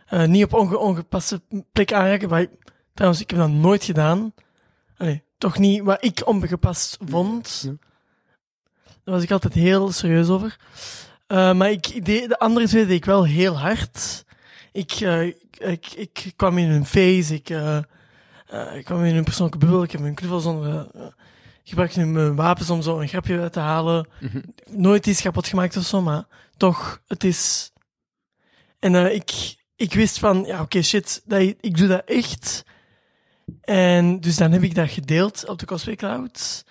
Eh, niet op onge ongepaste plek aanraken. Wat ik- trouwens, ik heb dat nooit gedaan. Allee, toch niet wat ik ongepast vond. Daar was ik altijd heel serieus over. Eh, maar ik deed, de andere twee deed ik wel heel hard. Ik, eh, ik, ik, kwam in hun face, ik, ik kwam in hun persoonlijke bubbel, ik heb hun knuffel zonder... ik gebruikte mijn wapens om zo een grapje uit te halen. Mhm. Nooit iets kapot gemaakt of zo, maar toch, het is... En ik, ik wist van, ja oké, shit, dat, ik doe dat echt. En dus dan heb ik dat gedeeld op de Cosplay Cloud.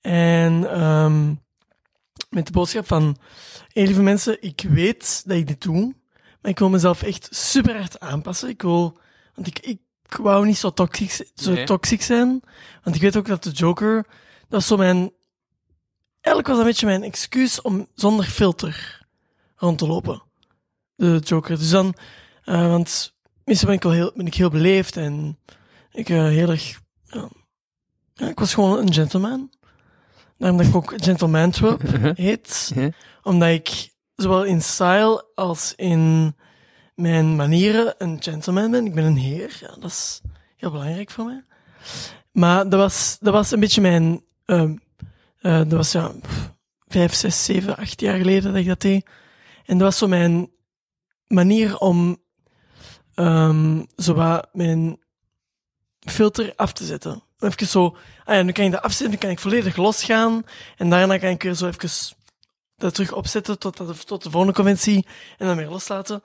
En ehm, met de boodschap van, hey, lieve mensen, ik weet dat ik dit doe, maar ik wil mezelf echt super hard aanpassen. Ik wil, want ik, ik wou niet zo toxisch, zo Nee. toxisch zijn. Want ik weet ook dat de Joker, dat was zo mijn, eigenlijk was een beetje mijn excuus om zonder filter rond te lopen. De Joker. Dus dan, eh, want meestal ben ik wel heel, ben ik heel beleefd en ik eh, heel erg, ja, ik was gewoon een gentleman. Daarom dat ik ook Gentleman Trap [LAUGHS] heet. Ja. Omdat ik zowel in style als in mijn manieren een gentleman ben. Ik ben een heer. Ja, dat is heel belangrijk voor mij. Maar dat was, dat was een beetje mijn... ehm, eh, dat was ja, vijf, zes, zeven, acht jaar geleden dat ik dat deed. En dat was zo mijn manier om wat mijn filter af te zetten. Even zo, ah ja, nu kan ik dat afzetten, nu kan ik volledig losgaan. En daarna kan ik weer zo even dat terug opzetten tot, dat- tot de volgende conventie en dan weer loslaten.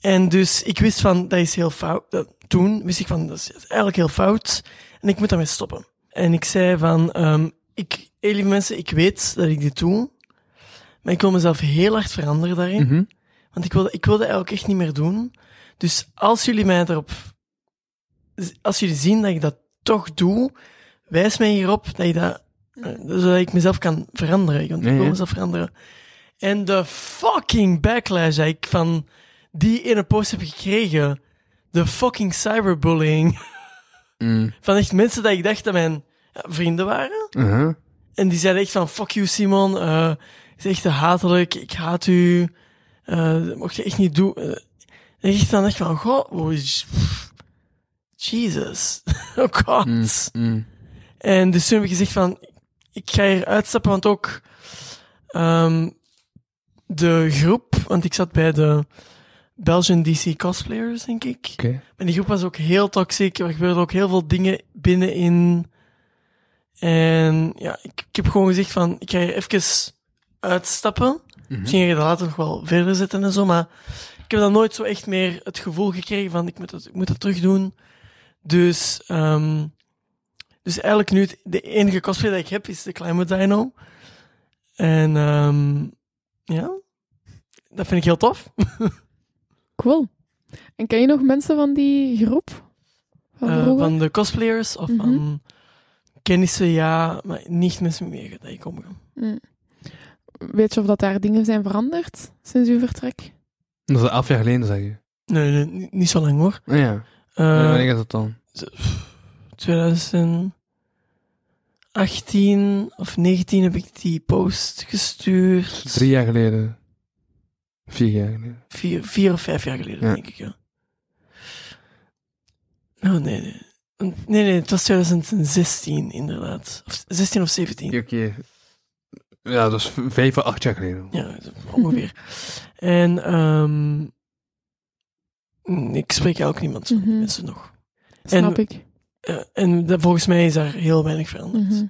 En dus ik wist van, dat is heel fout. Toen wist ik van, dat is eigenlijk heel fout. En ik moet daarmee stoppen. En ik zei van, ehm, ik, hey, lieve mensen, ik weet dat ik dit doe. Maar ik wil mezelf heel hard veranderen daarin. Mhm. Want ik wilde, ik wilde eigenlijk echt niet meer doen. Dus als jullie mij daarop, als jullie zien dat ik dat toch doe, wijs mij hierop dat ik dat, eh, zodat ik mezelf kan veranderen. Want ik wil mezelf veranderen. En de fucking backlash dat ik van die ene post heb gekregen, de fucking cyberbullying, Mm. [LAUGHS] van echt mensen dat ik dacht dat mijn vrienden waren. Uh-huh. En die zeiden echt van, fuck you Simon, eh is echt te hatelijk, ik haat u, eh dat mocht je echt niet doen. Eh, en ik dan echt van, goh, oh, Jesus, [LAUGHS] oh god. Mm. Mm. En dus toen heb ik gezegd van, ik ga hier uitstappen, want ook ehm, de groep, want ik zat bij de Belgian DC cosplayers, denk ik. Oké. En die groep was ook heel toxic. Er gebeurden ook heel veel dingen binnenin. En ja, ik, ik heb gewoon gezegd van, ik ga hier even uitstappen. Mhm. Misschien ga je dat later nog wel verder zetten en zo, maar ik heb dan nooit zo echt meer het gevoel gekregen van, ik moet dat, ik moet dat terug doen. Dus, ehm dus eigenlijk nu, het- de enige cosplay dat ik heb, is de Climate Dino. En ehm ja, dat vind ik heel tof. [LAUGHS] Cool. En ken je nog mensen van die groep? Van Eh, van de cosplayers of Mhm. van kennissen, ja, maar niet mensen meer dat ik omga. Mm. Weet je of dat daar dingen zijn veranderd sinds uw vertrek? Dat is elf jaar geleden, zeg je. Nee, nee, niet- zo lang hoor. Oh, ja. Eh, En wanneer is dat dan? 2018 of 19 heb ik die post gestuurd. Drie jaar geleden. Vier jaar geleden. Vier, vier of vijf jaar geleden, Ja. denk ik, ja. Oh, nee, nee. Nee, nee, het was 2016, inderdaad. Of 16 of 17. Oké. Ja, dat is of acht jaar geleden. Ja, ongeveer. [LAUGHS] en ehm ik spreek ook niemand van die Mhm. mensen nog. Snap ik. En dat- volgens mij is daar heel weinig veranderd. Mhm.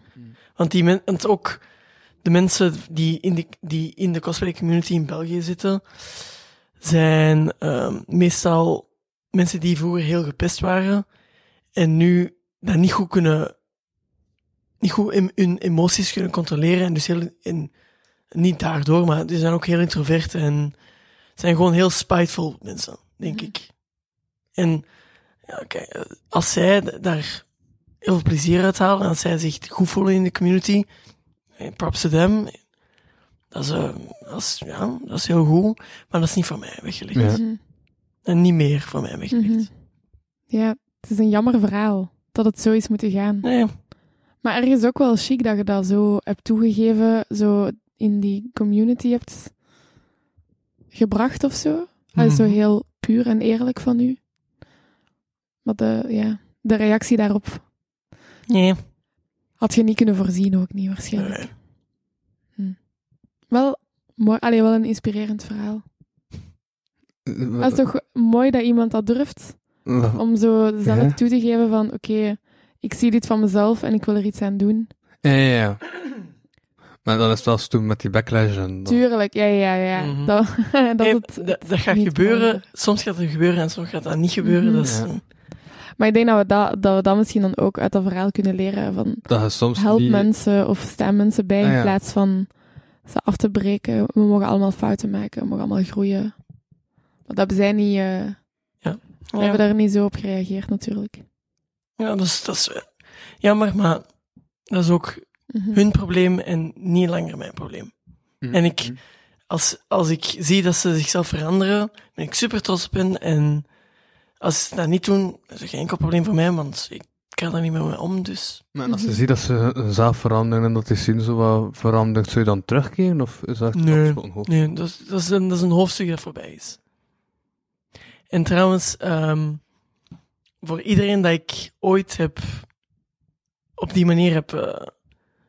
Want, die men, want ook de mensen die in de, die in de cosplay community in België zitten, zijn ehm, meestal mensen die vroeger heel gepest waren en nu dat niet goed kunnen, niet goed em- hun emoties kunnen controleren en dus heel, en niet daardoor, maar die zijn ook heel introvert en zijn gewoon heel spiteful mensen, denk Mhm. ik. En ja, kijk, eh, als zij daar heel veel plezier uit halen en als zij zich goed voelen in de community, eh, props to them. Dat is, eh, dat is, ja, dat is heel goed, maar dat is niet voor mij weggelegd. Ja. Mhm. En niet meer voor mij weggelegd. Mhm. Ja, het is een jammer verhaal dat het zo is moeten gaan. Nee, Maar ergens ook wel chic dat je dat zo hebt toegegeven, zo in die community hebt gebracht of zo. Dat is zo Mhm. heel puur en eerlijk van u. Maar de, ja, de reactie daarop nee. had je niet kunnen voorzien, ook niet waarschijnlijk. nee. Wel, mooi, allee, wel een inspirerend verhaal. Eh, Dat is toch mooi dat iemand dat durft om zo zelf Ja. toe te geven van oké, ik zie dit van mezelf en ik wil er iets aan doen. Ja, ja, ja. Maar dan is het wel eens toen met die backlash en... dan- Tuurlijk, ja, ja, ja. Mhm. Dat, [LAUGHS] dat Nee, is het, dat, dat gaat gebeuren. Soms gaat het gebeuren en soms gaat dat niet gebeuren. Mhm. Dat is, Ja. Maar ik denk dat we dat, dat we dat misschien dan ook uit dat verhaal kunnen leren. Van Dat je soms help die... mensen of sta mensen bij Ah, ja. in plaats van ze af te breken. We mogen allemaal fouten maken, we mogen allemaal groeien. Maar dat hebben zij niet, eh, Ja. We Ja. hebben daar niet zo op gereageerd, natuurlijk. Ja, dat is, dat is eh, jammer, maar dat is ook Mhm. hun probleem en niet langer mijn probleem. En ik, als, als ik zie dat ze zichzelf veranderen, ben ik super trots op hen. En als ze dat niet doen, is er geen enkel probleem voor mij, want ik ga daar niet meer mee om. Dus Maar als je ziet dat ze zelf veranderen en dat die zin zo wat verandert, zou je dan terugkeren? Of is dat Nee. gewoon hoofd? nee, dat, is- dat, is een, dat is een hoofdstuk dat voorbij is. En trouwens, ehm, voor iedereen dat ik ooit heb op die manier heb eh,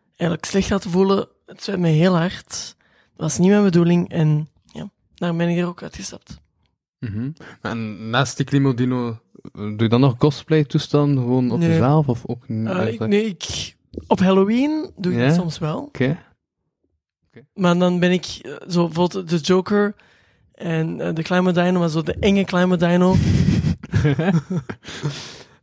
eigenlijk slecht laten voelen, het spijt mij heel hard. Dat was niet mijn bedoeling en ja, daar ben ik er ook uitgestapt. Mhm. En naast die Klimodino, doe je dan nog cosplay-toestanden gewoon op Nee. jezelf? Of ook? Eh, nee, ik, op Halloween doe ik dat soms wel. Oké. Maar dan ben ik eh, zo bijvoorbeeld de Joker en de Kleine Dino, maar zo de enge Kleine [LAUGHS]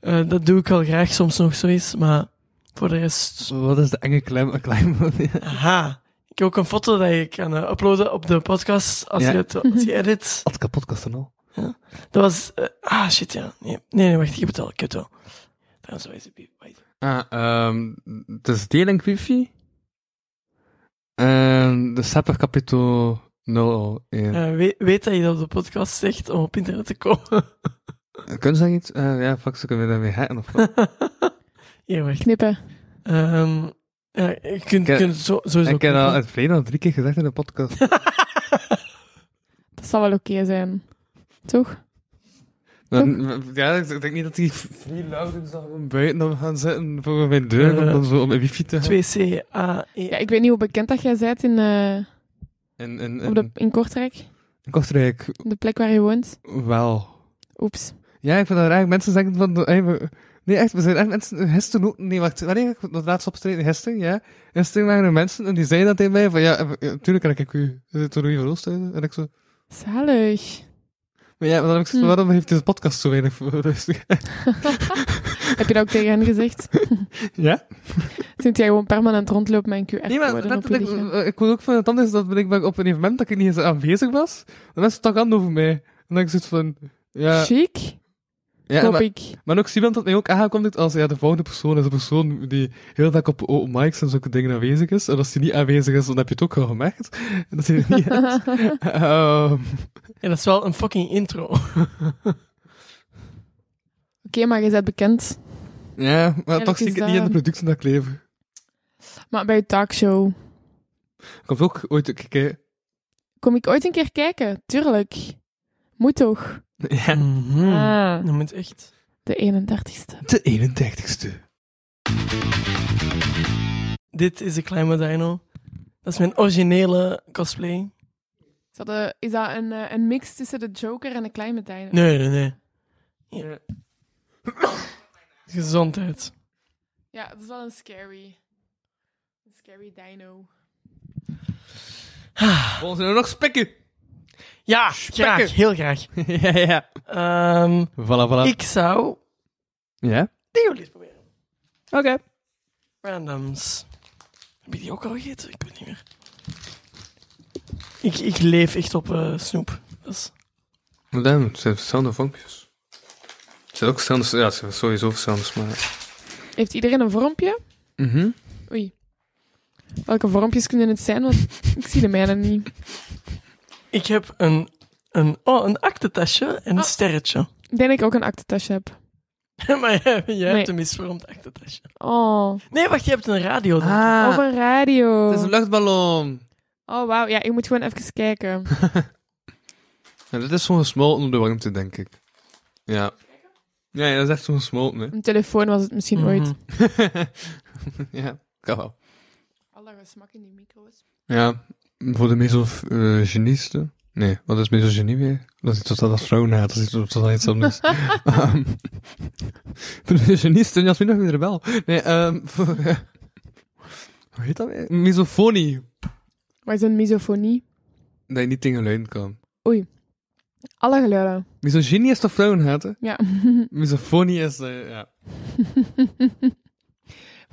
Eh, dat doe ik wel graag soms nog zoiets, maar voor de rest... Wat is de enge klein, [LAUGHS] klein Aha. Ik heb ook een foto dat je kan eh, uploaden op de podcast als, Ja. je, het, als je edit. Wat kapot en al? Dat was... eh, ah, shit, ja. Nee, nee, nee, wacht, ik heb het al. Ik heb het al. Trouwens, waar is het? Ah, ehm, het is deling wifi. En de Sepper Capito 01. Eh, weet, weet dat je dat op de podcast zegt om op internet te komen? [LAUGHS] Kunnen ze dat iets? Eh, ja, fuck, ze kunnen we daarmee hacken of wat? [LAUGHS] Hier, wacht. Knippen. Ehm, ja, je kunt, Ik- kunt zo, sowieso Ik heb al het verleden al drie keer gezegd in de podcast. [LAUGHS] Dat zal wel oké zijn. Toch? Dan, ja, ik denk niet dat die louders dan gewoon buiten dan gaan zitten voor mijn deur, Eh, om dan zo op mijn wifi te gaan. 2C-A-E. Ja, ik weet niet hoe bekend dat jij bent in, eh, op de, en, in Kortrijk. in Kortrijk De plek waar je woont. wel. Oeps. Ja, ik vind dat raar. Mensen zeggen van... hey, we- nee, echt, we zijn echt mensen... Gisteren ook... Nee, wacht. Wanneer ik dat laatst opstreden? Gisteren, ja. Gisteren waren er mensen en die zeiden dat tegen mij van... Ja, eh, ja, tuurlijk ken ik u. Het Louis van Oosthuizen? En ik zo... Zalig. Maar ja, maar dan heb ik gezegd, Hm. waarom heeft deze podcast zo weinig rustig? [LAUGHS] Heb je dat ook tegen hen gezegd? [LAUGHS] ja? Sinds jij gewoon permanent rondloopt met een Nee, maar QR-code je letterlijk, lichaam. eh, ik wil ook van het anders dat ik op een evenement dat ik niet eens aanwezig was. Dan mensen toch aan over mij. En dan ik zoiets van... Ja, Chic, ja hoop maar, ik. maar ook Simon dat mij ook aangekondigd als ja, de volgende persoon is een persoon die heel vaak op open mics en zulke dingen aanwezig is. En als die niet aanwezig is, dan heb je het ook al gemerkt. En [LAUGHS] dat hij er niet [LAUGHS] is. Ehm, Ja, dat is wel een fucking intro. [LAUGHS] Oké, maar je bent bekend. ja, maar toch zie ik het niet in de dat. productie dat ik lever. Maar bij je talkshow Ik heb ook ooit een keer... kom ik ooit een keer kijken. Tuurlijk. Moet toch? Ja. Ah, Dat moet echt. de 31ste. de 31ste. Dit is de Kleine Dino. Dat is mijn originele cosplay. Is dat, een- is dat een, eh, een mix tussen de Joker en de Kleine Medaille? Nee, nee, nee. Ja. Gezondheid. Ja, het is wel een scary. Een scary dino. Volgens mij nog spekken. Ja, Spekken. graag. Heel graag. [LAUGHS] ja, ja. Ehm, Voilà, voilà. ik zou Ja? die eens proberen. Oké. Randoms. Heb je die ook al gegeten? Ik weet niet meer. Ik, ik leef echt op eh, snoep. Dat is... Maar dan, het zijn verschillende vormpjes. Het zijn ook verschillende... Ja, het zijn sowieso verschillende smaken. Heeft iedereen een vormpje? Mhm. Oei. Welke vormpjes kunnen het zijn? Want [LAUGHS] ik zie de mijne niet. Ik heb een, een, oh, een aktentasje en een Ah. sterretje. Ik denk dat ik ook een aktentasje heb. [LAUGHS] maar jij, jij Nee. hebt een misvormd aktentasje. Oh, Nee, wacht, je hebt een radio. Ah, op een radio. het is een luchtballon. Oh, wauw. Ja, ik moet gewoon even kijken. [LAUGHS] Ja, dit is zo'n gesmolten op de warmte, denk ik. Ja. Ja, ja, dat is echt zo'n gesmolten, hè. Een telefoon was het misschien Mhm. ooit. [LAUGHS] ja, kan wel. Alle smak in die micro's. Ja, voor de misogynisten. Nee, wat is misogynie weer? Dat is iets wat als vrouwen haat, dat is iets wat iets anders. [LAUGHS] Ehm, voor de misogynisten, Jasmin nog weer wel. Nee, ehm voor, [LAUGHS] hoe heet dat weer? Misofonie. Wat is een misofonie? Dat je niet tegen luiden kan. Alle geluiden. Misogynie is toch vrouwenhaten? Ja. Misofonie is, eh, ja. [LAUGHS]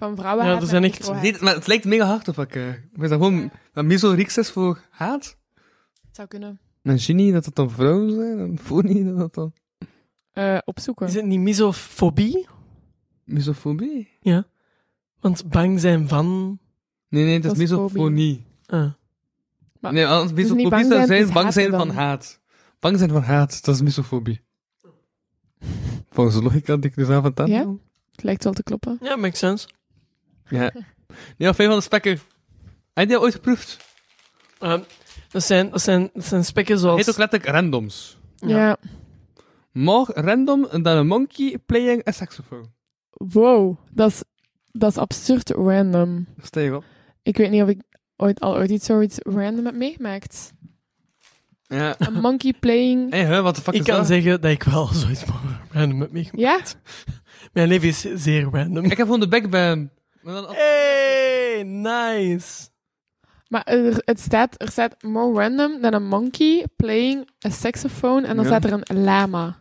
Van vrouwen. Ja, er zijn echt- Nee, maar het lijkt mega hard op elkaar. Maar is dat gewoon, dat is voor haat? Het zou kunnen. En genie, dat het dan vrouwen zijn? En fonie, dat het dan... eh, opzoeken. Is het niet misofobie? Misofobie? Ja. Want bang zijn van... Nee, nee, Dat is misofonie. Ah. Maar- nee, anders niet misofobie bang zou zijn, bang zijn van dan. haat. Bang zijn van haat, dat is misofobie. [LAUGHS] Volgens de logica die ik dus aan vertel. Ja? Het lijkt wel te kloppen. Ja, makes sense. Ja. Nee, een van de spekken. Heb je die ooit geproefd? Ehm, dat, zijn, dat, zijn, dat zijn spekken Het zoals... heet ook letterlijk randoms. Ja. Ja. More random dan een monkey playing a saxophone. Wow, dat is, dat is absurd random. Je op? Ik weet niet of ik ooit al ooit iets zoiets random heb meegemaakt. Ja. [LAUGHS] Een monkey playing. Hé, hey, wat de fuck Ik is kan dat? zeggen dat ik wel [LAUGHS] zoiets random heb meegemaakt. Ja? Mijn leven is zeer random. Ik heb gewoon de Big Band. Maar dan Hey, nice. Maar er, het staat, er staat more random than a monkey playing a saxophone. En dan Ja. staat er een lama.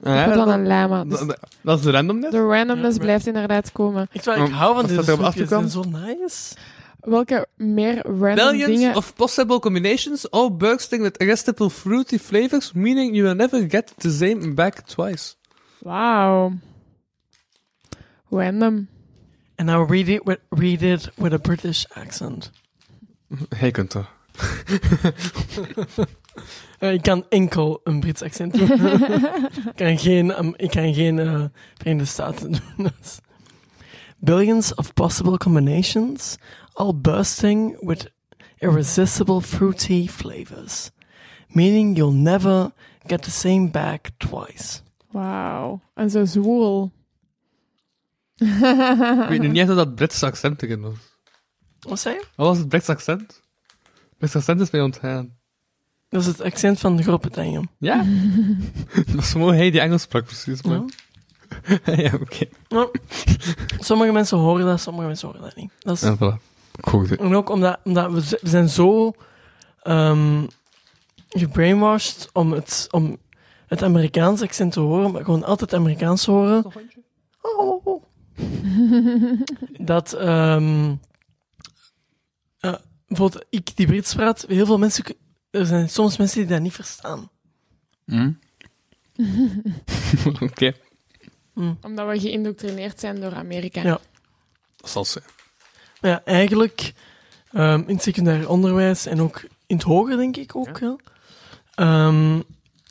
Ja, dan dat, een lama. Dus dat, dat is de randomness. de randomness Ja, blijft inderdaad komen. Ik, ik Um, hou van deze er snoepjes, zijn zo nice. Welke meer random Billions dingen... of possible combinations, all bursting with irresistible fruity flavors, meaning you will never get the same back twice. Wauw. Random. And now read it with, read it with a British accent. Hij kunt toch. [LAUGHS] Eh, ik kan enkel een Brits accent [LAUGHS] doen. ik kan geen, um, ik kan geen eh, Verenigde Staten doen. [LAUGHS] Billions of possible combinations, all bursting with irresistible fruity flavors, meaning you'll never get the same back twice. Wauw. En zo zwoel. Ik weet nu niet echt of dat Britse accent erin was. Wat zei je? Wat was het Britse accent? Het Britse accent is mij ontgaan. Dat is het accent van Groot-Brittannië. Ja? [LAUGHS] dat was gewoon hij die Engels sprak, precies. Maar... Ja. [LAUGHS] ja, oké. Nou, sommige mensen horen dat, sommige mensen horen dat niet. Dat is, voilà. Goed. En ook omdat, omdat we, we zijn zo ehm gebrainwashed om het, om het Amerikaanse accent te horen, maar gewoon altijd Amerikaans te horen. Oh, oh, oh. [LAUGHS] Dat, ehm eh, bijvoorbeeld, ik die Brits praat, heel veel mensen, er zijn soms mensen die dat niet verstaan. Hm? [LAUGHS] oké. Omdat we geïndoctrineerd zijn door Amerika. Ja. Dat zal zijn. Maar ja, eigenlijk ehm, in het secundair onderwijs en ook in het hoger, denk ik ook. Ja. Ehm,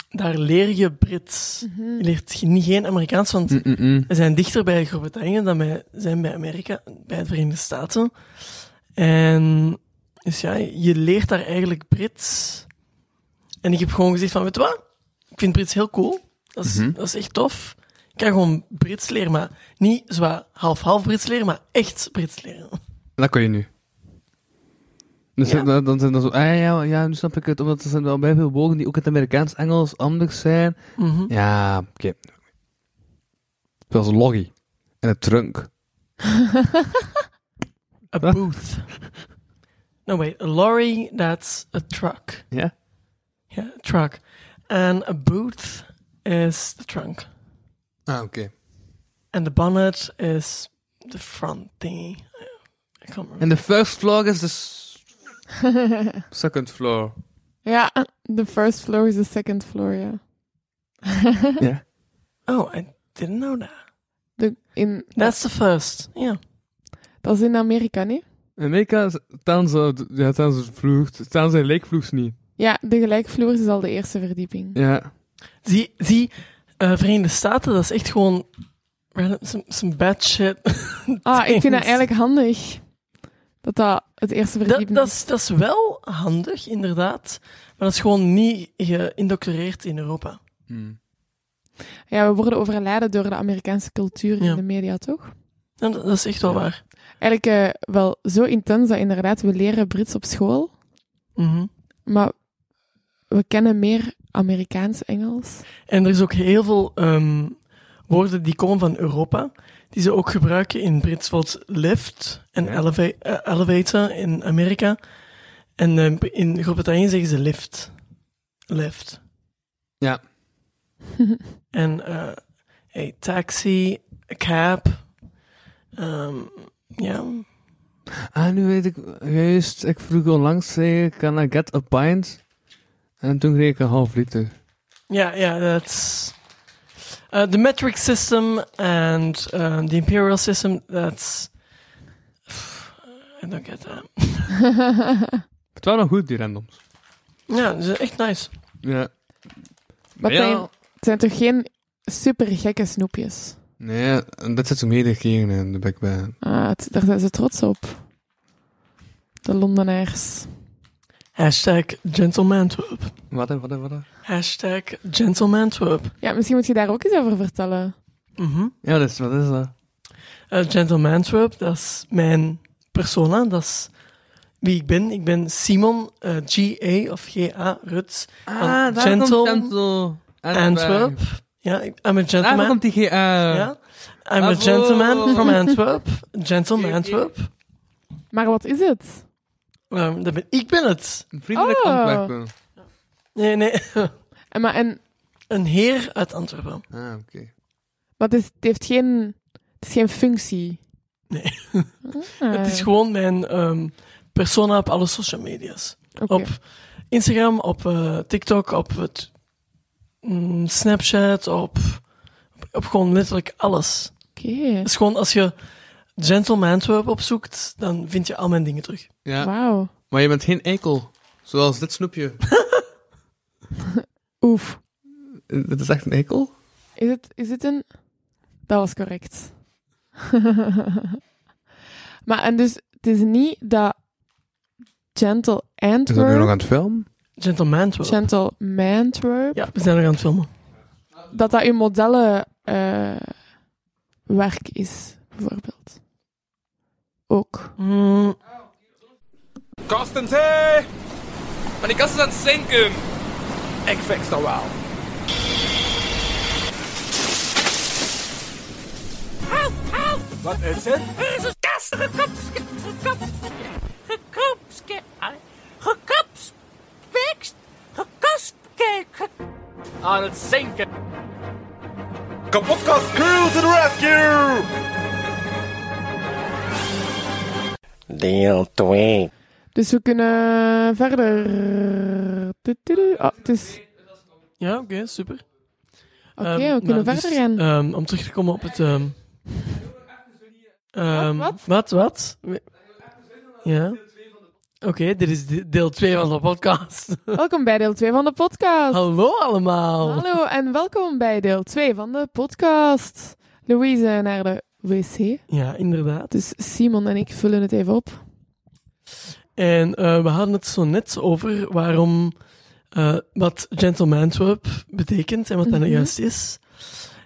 daar leer je Brits. Mhm. Je leert niet geen Amerikaans, want Mm-mm. we zijn dichter bij Groot-Brittannië dan wij zijn bij Amerika, bij de Verenigde Staten. En dus ja, je leert daar eigenlijk Brits. En ik heb gewoon gezegd van, weet je wat? Ik vind Brits heel cool. Dat is, Mhm. dat is echt tof. Ik kan gewoon Brits leren, maar niet zo half-half Brits leren, maar echt Brits leren. Dat kan je nu. Dus Ja. dan, dan zo, ah ja, ja, nu snap ik het, omdat er zijn wel bij veel woorden die ook in het Amerikaans-Engels anders zijn. Mhm. Ja, oké. Zoals loggy. En een trunk. [LAUGHS] A booth. No, wait. A lorry, that's a truck. Ja? Yeah, a truck. And a booth is the trunk. Ah, oké. And the bonnet is the front thingy. I can't remember. En de first floor is s- [LAUGHS] second floor. Ja, the first floor is the second floor, ja. [LAUGHS] Ja. Oh, I didn't know that. De, in, That's the first. Yeah. dat is in Amerika, nee? In Amerika staan ze, ja, staan ze vloer, staan ze leekvloers niet. Ja, de gelijkvloer is al de eerste verdieping. Ja. Zie, zie uh, Verenigde Staten, dat is echt gewoon some, some bad shit. Ah, ik vind dat eigenlijk handig. Dat dat het eerste Dat, verdieping dat, is, dat is wel handig, inderdaad. Maar dat is gewoon niet geïndoctrineerd in Europa. Hmm. Ja, we worden overladen door de Amerikaanse cultuur Ja. in de media, toch? En dat, dat is echt wel Ja. waar. Eigenlijk eh, wel zo intens dat inderdaad we leren Brits op school, Mhm. maar we kennen meer Amerikaans-Engels. En er is ook heel veel ehm, woorden die komen van Europa, die ze ook gebruiken in Brits, bijvoorbeeld lift en Ja. eleva- eh, elevator in Amerika. En eh, in Groot-Brittannië zeggen ze lift. Lift. Ja. [LAUGHS] En eh hey, taxi, cab. Ehm, ja. Ah, nu weet ik, juist, ik vroeg onlangs, zei, can I get a pint? En toen kreeg ik een half liter. Ja, ja, dat is... Uh, the metric system and uh, the imperial system, that's... I don't get that. [LAUGHS] Het waren nog goed, die randoms. Ja, dat is echt nice. Ja. Wat Ja. zijn, het zijn toch geen super gekke snoepjes? Nee, en dat zit zo meerdere keren in de bij. Ah, het- daar zijn ze trots op. De Londenaars. Hashtag gentlemantwerp. Wat, wat, wat? Hashtag gentlemantwerp. Ja, misschien moet je daar ook eens over vertellen. Mhm. Ja, dus wat is dat? Uh, gentlemantwerp, dat is mijn persona. Dat is wie ik ben. Ik ben Simon, uh, G-A of G-A, Ruts. Ah, daar daar Gentle- komt Gentle. Antwerp. Ja, ik- I'm a Daar gentleman. komt die GA. Ja. I'm a gentleman from [LAUGHS] Antwerp. Gentleman Antwerp. Maar wat is het? Um, dat ben, ik ben het. Een vriendelijk Oh. Antwerpen. Nee, nee. [LAUGHS] En, maar, en, Een heer uit Antwerpen. Ah, oké. maar het, is, het heeft geen... Het is geen functie. Nee. Ah, [LAUGHS] Het is gewoon mijn ehm, persona op alle social media's. oké. Op Instagram, op eh, TikTok, op het, mm, Snapchat, op, op, op gewoon letterlijk alles. Oké. Het is gewoon als je Gentleman Antwerp opzoekt, dan vind je al mijn dingen terug. Ja, Wauw. maar je bent geen eikel. Zoals dit snoepje. [LAUGHS] [LAUGHS] Oef. Dit is echt een eikel? Is het, is het een... Dat was correct. [LAUGHS] maar en dus, het is niet dat Gentle Is dat nu nog Antwerp, aan het filmen? Gentleman Antwerp. Gentle Mantwerp, ja, we zijn nog aan het filmen. dat dat uw modellen eh, werk is, bijvoorbeeld. Ook. Mm! Maar die kast is aan het zinken. Ik fix dat wel. Wat is het? Er is een kast gekopske, gekop, gekopske, gekopspekst, gekospke, ge- Aan het zinken. Kapotkast crew to the rescue! Deel 2. Dus we kunnen verder. Oh, het is... ja, oké, super. Oké, Ehm, we kunnen nou, verder dus, gaan. ehm, om terug te komen op het... ehm, ehm, Wat? Wat? Ja. Oké, dit is de- deel 2 van de podcast. [LAUGHS] Welkom bij deel 2 van de podcast. Hallo allemaal. Hallo en welkom bij deel 2 van de podcast. Louise naar de wc. Ja, inderdaad. Dus Simon en ik vullen het even op. En eh, we hadden het zo net over waarom, eh, wat gentlemantwerp betekent en wat dat nou Mhm. juist is.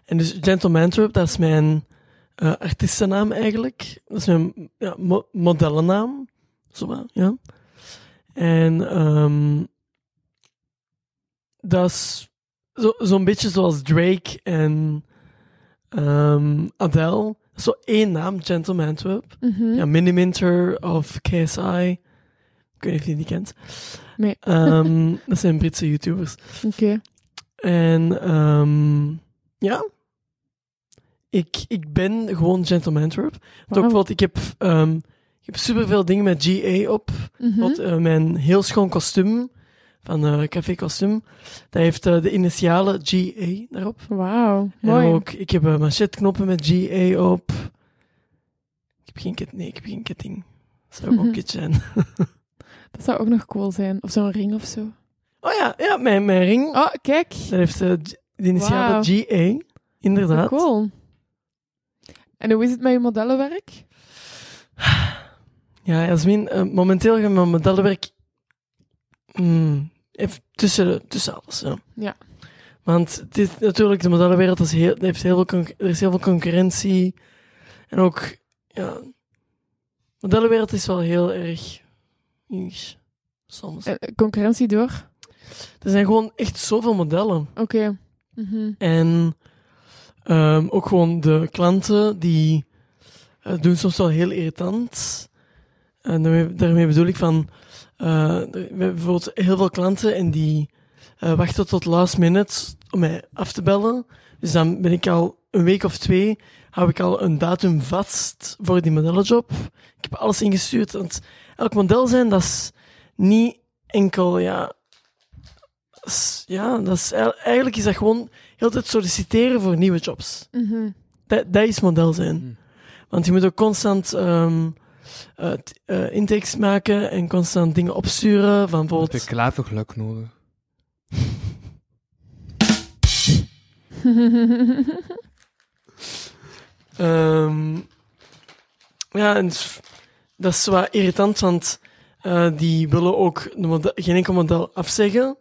En dus gentlemantwerp, dat is mijn eh artiestennaam eigenlijk. Dat is mijn ja, mo- modellennaam. Zo ja. En ehm, dat is zo- zo'n beetje zoals Drake en ehm, Adele. Zo één naam, Gentlemantwerp. Mhm. Ja, Miniminter of KSI. Ik weet niet of je die kent. Nee. Ehm, dat zijn Britse YouTubers. Oké. En ehm, ja, ik, ik ben gewoon Gentleman. Want ook bijvoorbeeld, ik heb, ehm, ik heb superveel dingen met GA op. Mhm. Bijvoorbeeld, eh, mijn heel schoon kostuum van eh Café Kostuum. Dat heeft eh, de initialen GA daarop. Wauw, En mooi. ook, ik heb uh, manchetknoppen met GA op. Ik heb geen ketting. Nee, ik heb geen ketting. Zou ook Mhm. iets zijn. [LAUGHS] Dat zou ook nog cool zijn. Of zo'n ring of zo. Oh ja, ja mijn, mijn ring. Oh, kijk. Dat heeft eh, de initialen Wauw. GA. Inderdaad. Cool. En hoe is het met je modellenwerk? Ja, Jasmin, eh, momenteel gaan mijn modellenwerk mm, even tussen, tussen alles. Ja. Ja. Want het is natuurlijk, de modellenwereld is heel, heeft heel veel, er is heel veel concurrentie. En ook, ja, de modellenwereld is wel heel erg soms. Eh, concurrentie door? Er zijn gewoon echt zoveel modellen. Oké. Mhm. En ehm, ook gewoon de klanten die eh, doen soms wel heel irritant. En daarmee, daarmee bedoel ik van, eh, we hebben bijvoorbeeld heel veel klanten en die eh, wachten tot last minute om mij af te bellen. Dus dan ben ik al een week of twee, hou ik al een datum vast voor die modellenjob. Ik heb alles ingestuurd, want elk model zijn, dat is niet enkel, ja, ja, dat is, eigenlijk- eigenlijk is dat gewoon heel tijd solliciteren voor nieuwe jobs. Mhm. Dat, dat is model zijn. Mm. Want je moet ook constant eh, intakes maken en constant dingen opsturen. Van Heb je bijvoorbeeld... klavergeluk nodig? [LAUGHS] ehm, ja, en dat is wat irritant, want eh, die willen ook de geen enkel model afzeggen.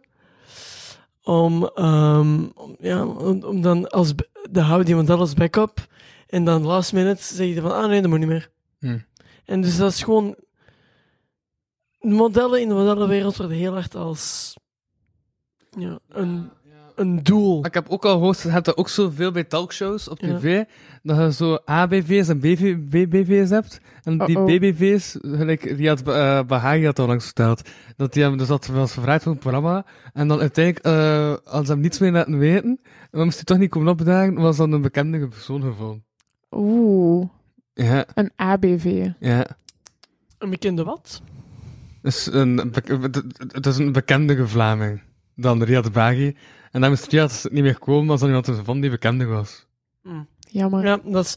Om, ehm, om, ja, om, om dan als, de houden die model als backup. En dan last minute zeg je van, ah nee, dat moet niet meer. Hm. En dus dat is gewoon... de Modellen in de modellenwereld worden heel hard als... Ja, een, een doel. Ik heb ook al gehoord, je hebt dat ook zoveel bij talkshows op Ja. tv, dat je zo ABV's en BV, BBV's hebt. En die. BBV's, gelijk Riyad uh, Bahagi had al langs verteld, dat die hem dus had was gevraagd voor het programma, en dan uiteindelijk, eh als ze hem niets meer laten weten, dan moest hij toch niet komen opdagen, was dan een bekende persoon gevonden. Oeh, Ja, een ABV. ja. Een bekende wat? Dus een, be- het is een bekende Vlaming dan Riyad Bahagi. En dan moest Riyad niet meer komen als dan iemand van die bekende was. Jammer. Ja, dat is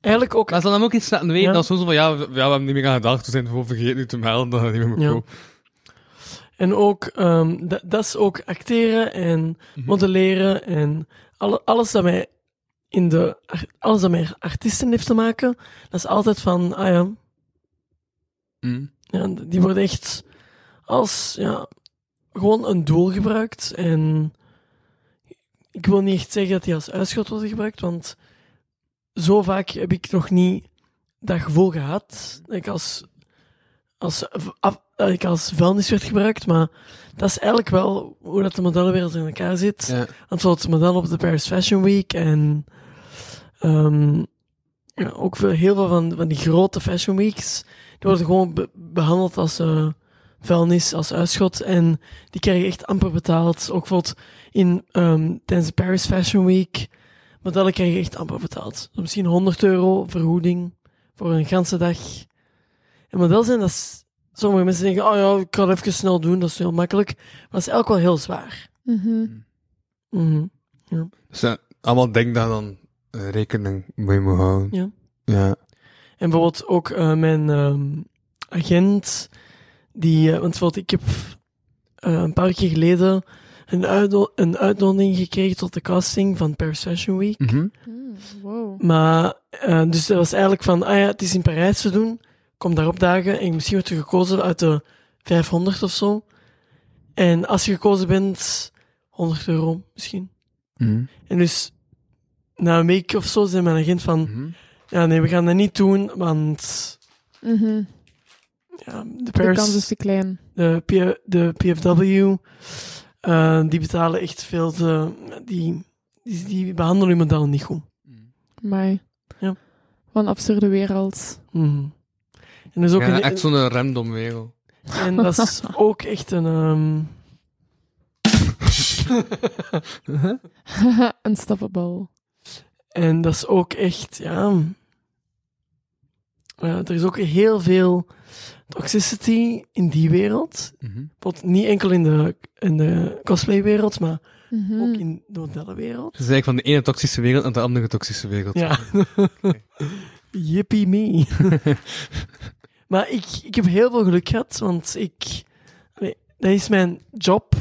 eigenlijk ook... Maar ze dan hem ook iets laten weten, Ja. dat is zo van, ja, we, ja, we hebben niet meer aan gedacht, we zijn gewoon vergeten nu te melden dat het niet meer moet Ja. komen. En ook, ehm, dat, dat is ook acteren en Mhm. modelleren en alle, alles dat mij in de, alles dat met artiesten heeft te maken, dat is altijd van, ah ja, Mm. ja die worden echt als, ja, gewoon een doel gebruikt en ik wil niet echt zeggen dat die als uitschot worden gebruikt, want zo vaak heb ik nog niet dat gevoel gehad dat ik als, als, af- dat ik als vuilnis werd gebruikt, maar dat is eigenlijk wel hoe dat de modellenwereld in elkaar zit. Ja. Want bijvoorbeeld model op de Paris Fashion Week en ehm, ja, ook veel, heel veel van, van die grote Fashion Weeks, die worden gewoon be- behandeld als eh, vuilnis, als uitschot en die krijgen echt amper betaald. Ook bijvoorbeeld in, ehm, tijdens de Paris Fashion Week, modellen krijgen echt amper betaald. Dus misschien 100 euro vergoeding voor een ganse dag. En model zijn, dat is, sommige mensen denken, oh ja, ik kan het even snel doen, dat is heel makkelijk. Maar dat is eigenlijk wel heel zwaar. Mhm. Mhm. Dus ja, allemaal denk daar dan eh, rekening mee moet houden. Ja. Ja. En bijvoorbeeld ook eh, mijn ehm, agent, die, eh, want bijvoorbeeld ik heb eh, een paar keer geleden een, uitno- een uitnodiging gekregen tot de casting van Paris Fashion Week. Mhm. Mm, wow. Maar, eh, dus dat was eigenlijk van, ah ja, het is in Parijs te doen, kom daar opdagen en misschien wordt je gekozen uit de 500 of zo. En als je gekozen bent, 100 euro misschien. Mhm. En dus na een week of zo zei mijn agent van, Mhm. ja nee, we gaan dat niet doen, want Ja, de De kans is te klein. de, P- de PFW, eh, die betalen echt veel te, die, die, die behandelen je model niet goed. Maar Ja. Wat een absurde wereld. Mhm. En dat is ook Ja, een, echt zo'n random wereld. En dat is [LAUGHS] ook echt een. ehm, [LAUGHS] Unstoppable. en dat is ook echt, ja. Ja, er is ook heel veel toxicity in die wereld. Bijvoorbeeld niet enkel in de, in de cosplaywereld, maar Mhm. ook in de modellenwereld. Dus eigenlijk van de ene toxische wereld naar de andere toxische wereld. Ja. [LAUGHS] Yippie me. [LAUGHS] maar ik, ik heb heel veel geluk gehad, want ik. Nee, dat is mijn job,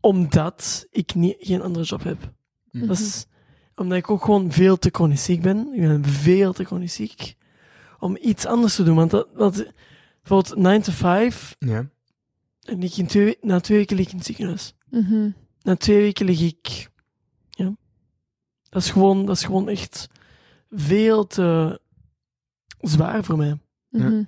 omdat ik niet, geen andere job heb. Mhm. Dat is omdat ik ook gewoon veel te chronisch ziek ben. Ik ben veel te chronisch ziek. Om iets anders te doen. Want dat, dat, bijvoorbeeld 9 to 5, Ja. en ik in twee, na twee weken lig ik in het ziekenhuis. Mhm. Na twee weken lig ik. Ja. Dat is gewoon, dat is gewoon echt veel te zwaar voor mij. Mhm.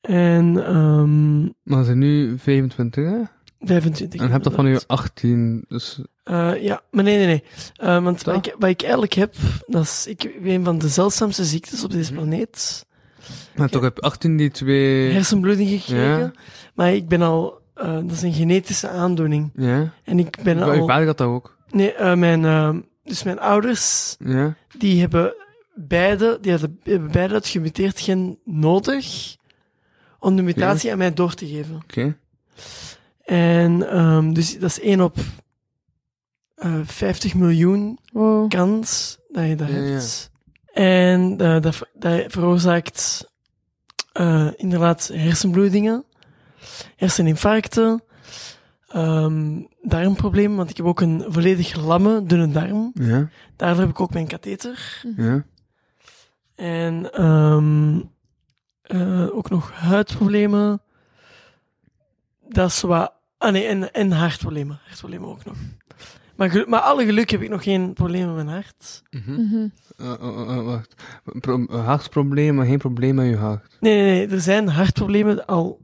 En ehm Maar ze zijn nu 25, hè? 25. En je hebt dat van inderdaad. 18, dus... Eh, ja, maar nee, nee, nee. Eh, want wat ik, wat ik eigenlijk heb, dat is ik heb een van de zeldzaamste ziektes op deze Mhm. planeet. Maar toch heb je 18 die twee... Hersenbloeding gekregen. Ja. Maar ik ben al, eh, dat is een genetische aandoening. Ja. En ik ben Maar al, vader had dat ook. nee, mijn, dus mijn ouders, Ja. die hebben beide, die hadden, hebben beide het gemuteerd gen nodig om de mutatie aan mij door te geven. Oké. En ehm, dus dat is 1 op eh 50 miljoen Wow. kans dat je dat Ja, ja. hebt. En eh, dat, dat veroorzaakt eh, inderdaad hersenbloedingen, herseninfarcten, ehm darmproblemen, want ik heb ook een volledig lamme, dunne darm. Ja, Daardoor heb ik ook mijn katheter. ja. En ehm, eh, ook nog huidproblemen. Dat is wat... Ah nee, en, en hartproblemen. Hartproblemen ook nog. Maar, gelu- maar alle geluk heb ik nog geen problemen met mijn hart. Mhm. Mhm. Eh, eh, eh, wacht. Pro hartprobleem, maar geen probleem met je hart. Nee, nee, nee. Er zijn hartproblemen al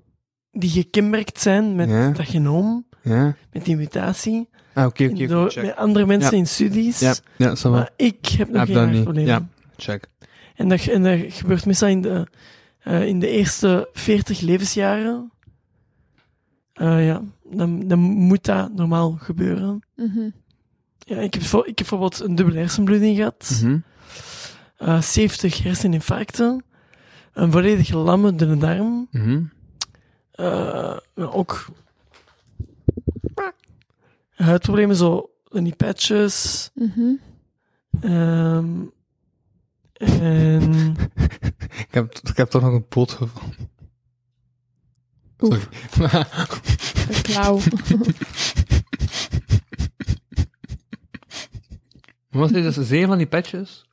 die gekenmerkt zijn met Ja. dat genoom, Ja? met die mutatie. Ah, oké, oké, door, check. met andere mensen Ja. in studies. Ja, ja, ça va. Maar ik heb nog Heb geen dat niet. hartproblemen. Ja, check. En dat, en dat gebeurt meestal in de, eh, in de eerste 40 levensjaren. Eh, ja, dan, dan moet dat normaal gebeuren. Mhm. Ja, ik, heb, ik heb bijvoorbeeld een dubbele hersenbloeding gehad, Mhm. eh, 70 herseninfarcten, een volledig lamme dunne darm, Mhm. eh, ook huidproblemen, zo die patches. Mhm. ehm, en [LAUGHS] ik, heb, ik heb toch nog een pot gevonden. Oef, Sorry. klauw. [LAUGHS] Wat is dat? Zeven van die patches?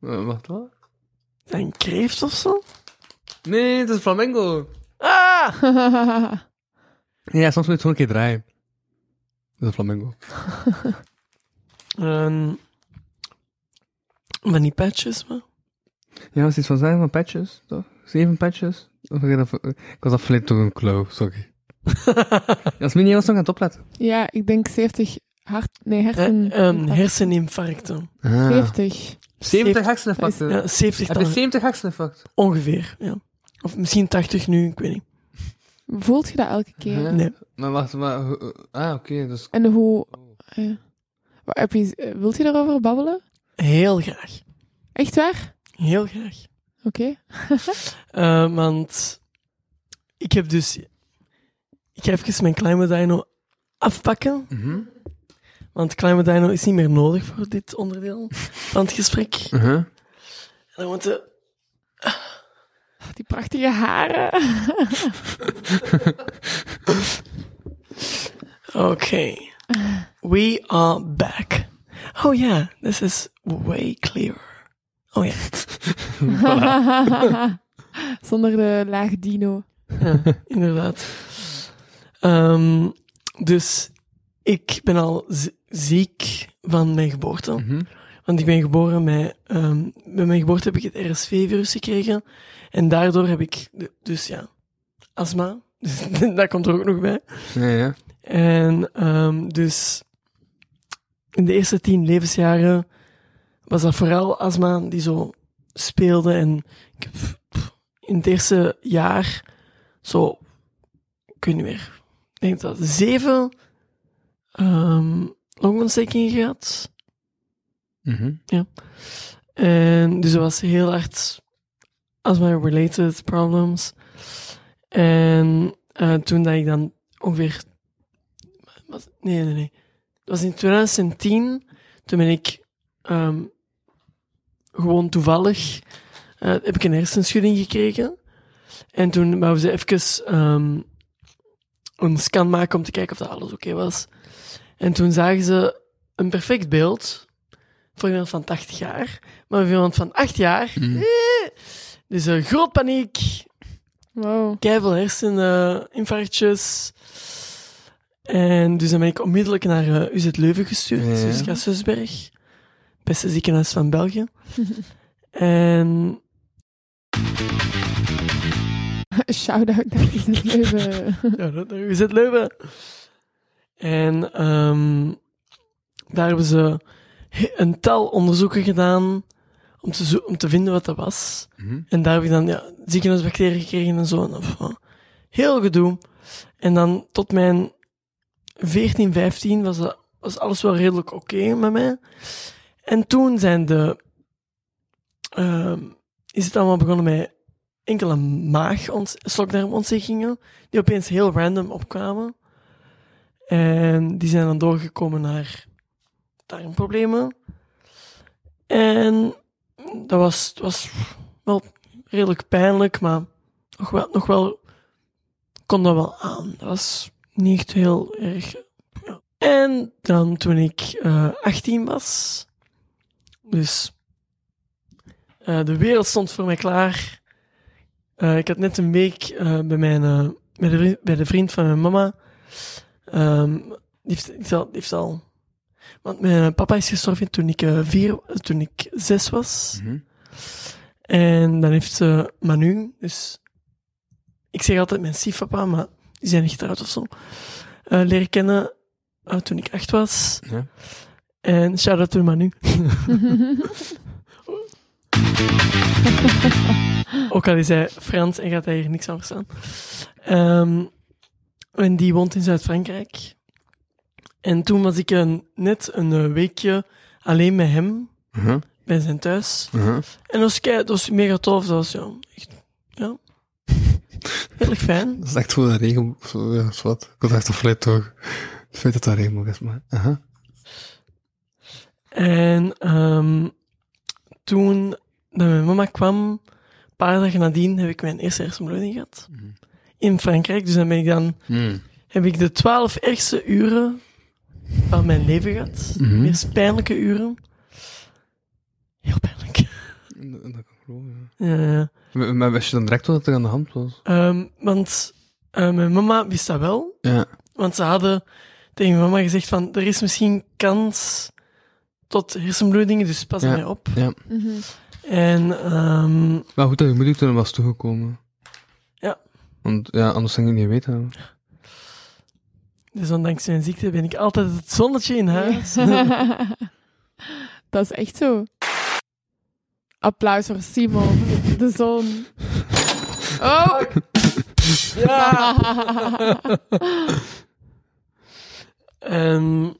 Eh, wacht, wat? een kreeft of zo? Nee, het is flamingo. Ah! [LAUGHS] Ja, soms moet je het gewoon een keer draaien. Dat is een flamingo. [LAUGHS] En van die patches, maar. Ja, was iets van zeven van patches, toch? Zeven patches? Of ik, dat- ik was afgeleid door een klauw, sorry. [LAUGHS] Jasmin, jij was nog aan het opletten. ja, ik denk 70 hart... Nee, Eh, hersen... ehm, herseninfarcten. Ah. 70. 70 herseninfarcten. Ja, 70 Heb je dan 70 herseninfarcten? ongeveer, ja. Of misschien 80 nu, ik weet niet. Voelt je dat elke keer? Ja. Nee. Maar wacht, maar... hoe- Ah, oké, dus... En hoe... eh, wat heb je, eh, wilt je daarover babbelen? Heel graag. Echt waar? Heel graag. Oké. [LAUGHS] Eh, want ik heb dus... Ik ga even mijn Climate Dino afpakken. Mhm. Want Climate Dino is niet meer nodig voor dit onderdeel [LAUGHS] van het gesprek. Mhm. En dan moeten... Die prachtige haren. [LAUGHS] Oké. We are back. Oh ja, this is way clearer. Oh ja. [LAUGHS] Zonder de laag dino. Ja, inderdaad. Ehm, dus ik ben al ziek van mijn geboorte. Mhm. Want ik ben geboren met... ehm bij mijn geboorte heb ik het RSV-virus gekregen. En daardoor heb ik... Dus ja, astma. [LAUGHS] Dus dat komt er ook nog bij. Ja, ja. En ehm, dus in de eerste tien levensjaren was dat vooral astma die zo speelde. En ik in het eerste jaar zo, ik weet niet meer, ik denk dat zeven ehm longontstekingen gehad. Mhm. En dus dat was heel hard asthma-related problems. En eh, toen dat ik dan ongeveer... Nee, nee, nee. Dat was in 2010. Toen ben ik ehm, gewoon toevallig... eh, heb ik een hersenschudding gekregen. En toen wouden ze even ehm, een scan maken om te kijken of dat alles oké was. En toen zagen ze een perfect beeld voor iemand van 80 jaar. Maar voor iemand van 8 jaar... Mhm. eh, dus een groot paniek. Wow. Keiveel herseninfarctjes. En dus dan ben ik onmiddellijk naar eh, UZ Leuven gestuurd. Ja, ja. Beste ziekenhuis van België. [LAUGHS] en [LAUGHS] Shout-out naar Isis Leuven. [LAUGHS] ja, dat- naar UZ Leuven. En ehm, daar hebben ze een tal onderzoeken gedaan om te, zo- om te vinden wat dat was. Mhm. En daar heb ik dan ja, ziekenhuisbacteriën gekregen en zo. En, of, uh, heel gedoe. En dan tot mijn 14, 15 was, dat, was alles wel redelijk oké met mij. En toen zijn de, ehm, is het allemaal begonnen met enkele maag slokdarmontstekingen, die opeens heel random opkwamen. En die zijn dan doorgekomen naar darmproblemen. En dat was, was wel redelijk pijnlijk, maar nog wel, nog wel kon dat wel aan. Dat was niet heel erg. En dan toen ik eh 18 was, dus eh, de wereld stond voor mij klaar. Eh, ik had net een week eh, bij, mijn, bij, de, bij de vriend van mijn mama. Ehm, die, heeft, die, heeft al, die heeft al. Want mijn papa is gestorven toen ik, vier, toen ik zes was. Mhm. En dan heeft ze Manu, dus ik zeg altijd mijn stiefpapa, maar die zijn niet getrouwd of zo, leren kennen toen ik acht was. Ja. En shout-out to Manu. [LAUGHS] Ook al is hij Frans en gaat hij hier niks aan verstaan. Ehm, en die woont in Zuid-Frankrijk. En toen was ik een, net een eh, weekje alleen met hem, Mhm. bij zijn thuis. Mhm. En dat was, kei, dat was mega tof. Dat was ja, echt, ja. Heel erg fijn. [LAUGHS] Dat is echt gewoon een regen... Ja, is wat. Ik was echt afgeleid toch. Het feit dat dat regenboog is, maar... Aha. En ehm, toen dat mijn mama kwam, een paar dagen nadien, heb ik mijn eerste hersenbloeding gehad. Mhm. In Frankrijk. Dus dan ben ik dan, Hmm. heb ik de twaalf ergste uren van mijn leven gehad. De Mhm. meest pijnlijke uren. Heel pijnlijk. Dat, dat kan Ja, ja. ja. Maar, maar wist je dan direct wat er aan de hand was? Ehm, want eh, mijn mama wist dat wel. Ja. Want ze hadden tegen mijn mama gezegd van, er is misschien kans tot hersenbloedingen, dus pas Ja. mij op. Ja. Mhm. En ehm, Maar goed dat je moeder toen was toegekomen. Ja. Want ja, anders zou je het niet weten. dus ondanks mijn ziekte ben ik altijd het zonnetje in huis. [LAUGHS] dat is echt zo. Applaus voor Simon, de zon. Oh! ja! [LAUGHS] En,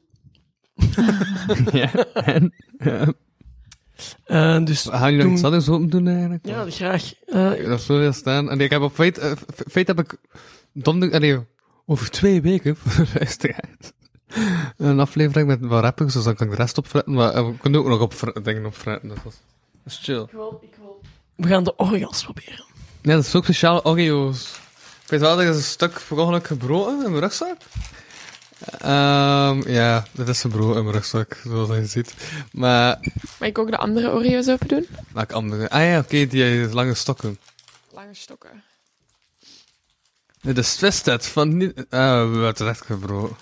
[LAUGHS] ja. En? Ja. eh, dus Gaan jullie nog iets anders open doen eigenlijk? ja, graag. Eh, Dat zou heel staan. En ik heb op feit, eh, feit heb ik donderdag, nee, over twee weken, [LAUGHS] voor de luisteraars, een aflevering met wat rappers, dus dan kan ik de rest opfretten, maar we kunnen ook nog op dingen opfretten, dus dat is, dat is chill. we gaan de Oreos proberen. Ja, dat is ook speciale Oreo's. Ik weet wel, dat is een stuk per ongeluk gebroken in mijn rugzak. Ehm ja, dit is gebroken in mijn rugzak, zoals je ziet. Maar, Mag ik ook de andere Oreo's open doen? welke andere? Ah ja, oké, die eh, lange stokken. Lange stokken. Dit is Twisted van niet... Ah, we werd echt gebroken.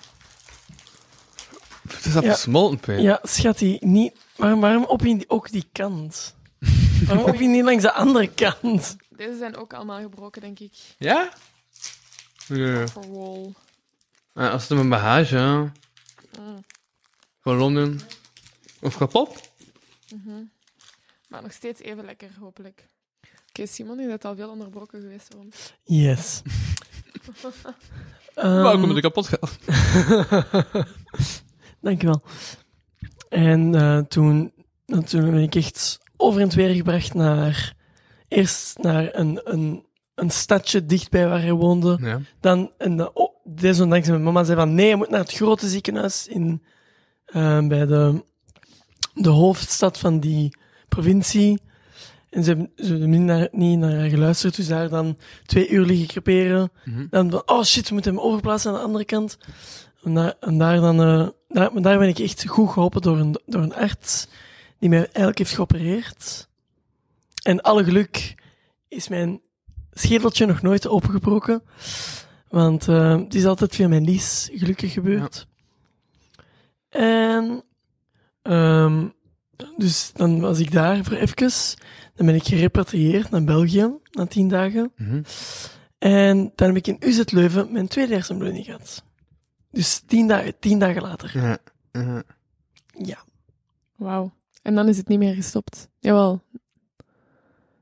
Het is Ja. afgesmolten, Pijn. Ja, schat, die niet... Waarom, waarom op je die- ook die kant? Waarom op je niet langs de andere kant? Deze zijn ook allemaal gebroken, denk ik. Ja? Ja. Ah, als het in mijn bagage, ja. Mm. Van Londen. Of kapot? Maar nog steeds even lekker, hopelijk. Oké, Simon, je bent al veel onderbroken geweest. [LAUGHS] Waarom? Yes. Welkom met de kapot gaat. [LAUGHS] Dankjewel. En eh, toen, en toen ben ik echt over en het weer gebracht naar... Eerst naar een, een, een stadje dichtbij waar hij woonde. Ja. Dan, dan, oh, desondanks mijn mama zei van, nee, je moet naar het grote ziekenhuis in, eh, bij de, de hoofdstad van die provincie. En ze hebben, ze hebben niet naar, niet naar haar geluisterd, dus daar dan twee uur liggen creperen. Mhm. Dan van, oh shit, we moeten hem overplaatsen aan de andere kant. En daar, en daar dan, eh, daar, maar daar ben ik echt goed geholpen door een, door een arts, die mij eigenlijk heeft geopereerd. En alle geluk is mijn schedeltje nog nooit opengebroken. Want eh, het is altijd via mijn lies gelukkig gebeurd. En ehm, dus dan was ik daar voor even. Dan ben ik gerepatrieerd naar België na tien dagen. Mhm. En dan heb ik in UZ Leuven mijn tweede hersenbloeding gehad. Dus tien, dagen, tien dagen later. Ja. Ja. Ja. Wauw. En dan is het niet meer gestopt. Jawel.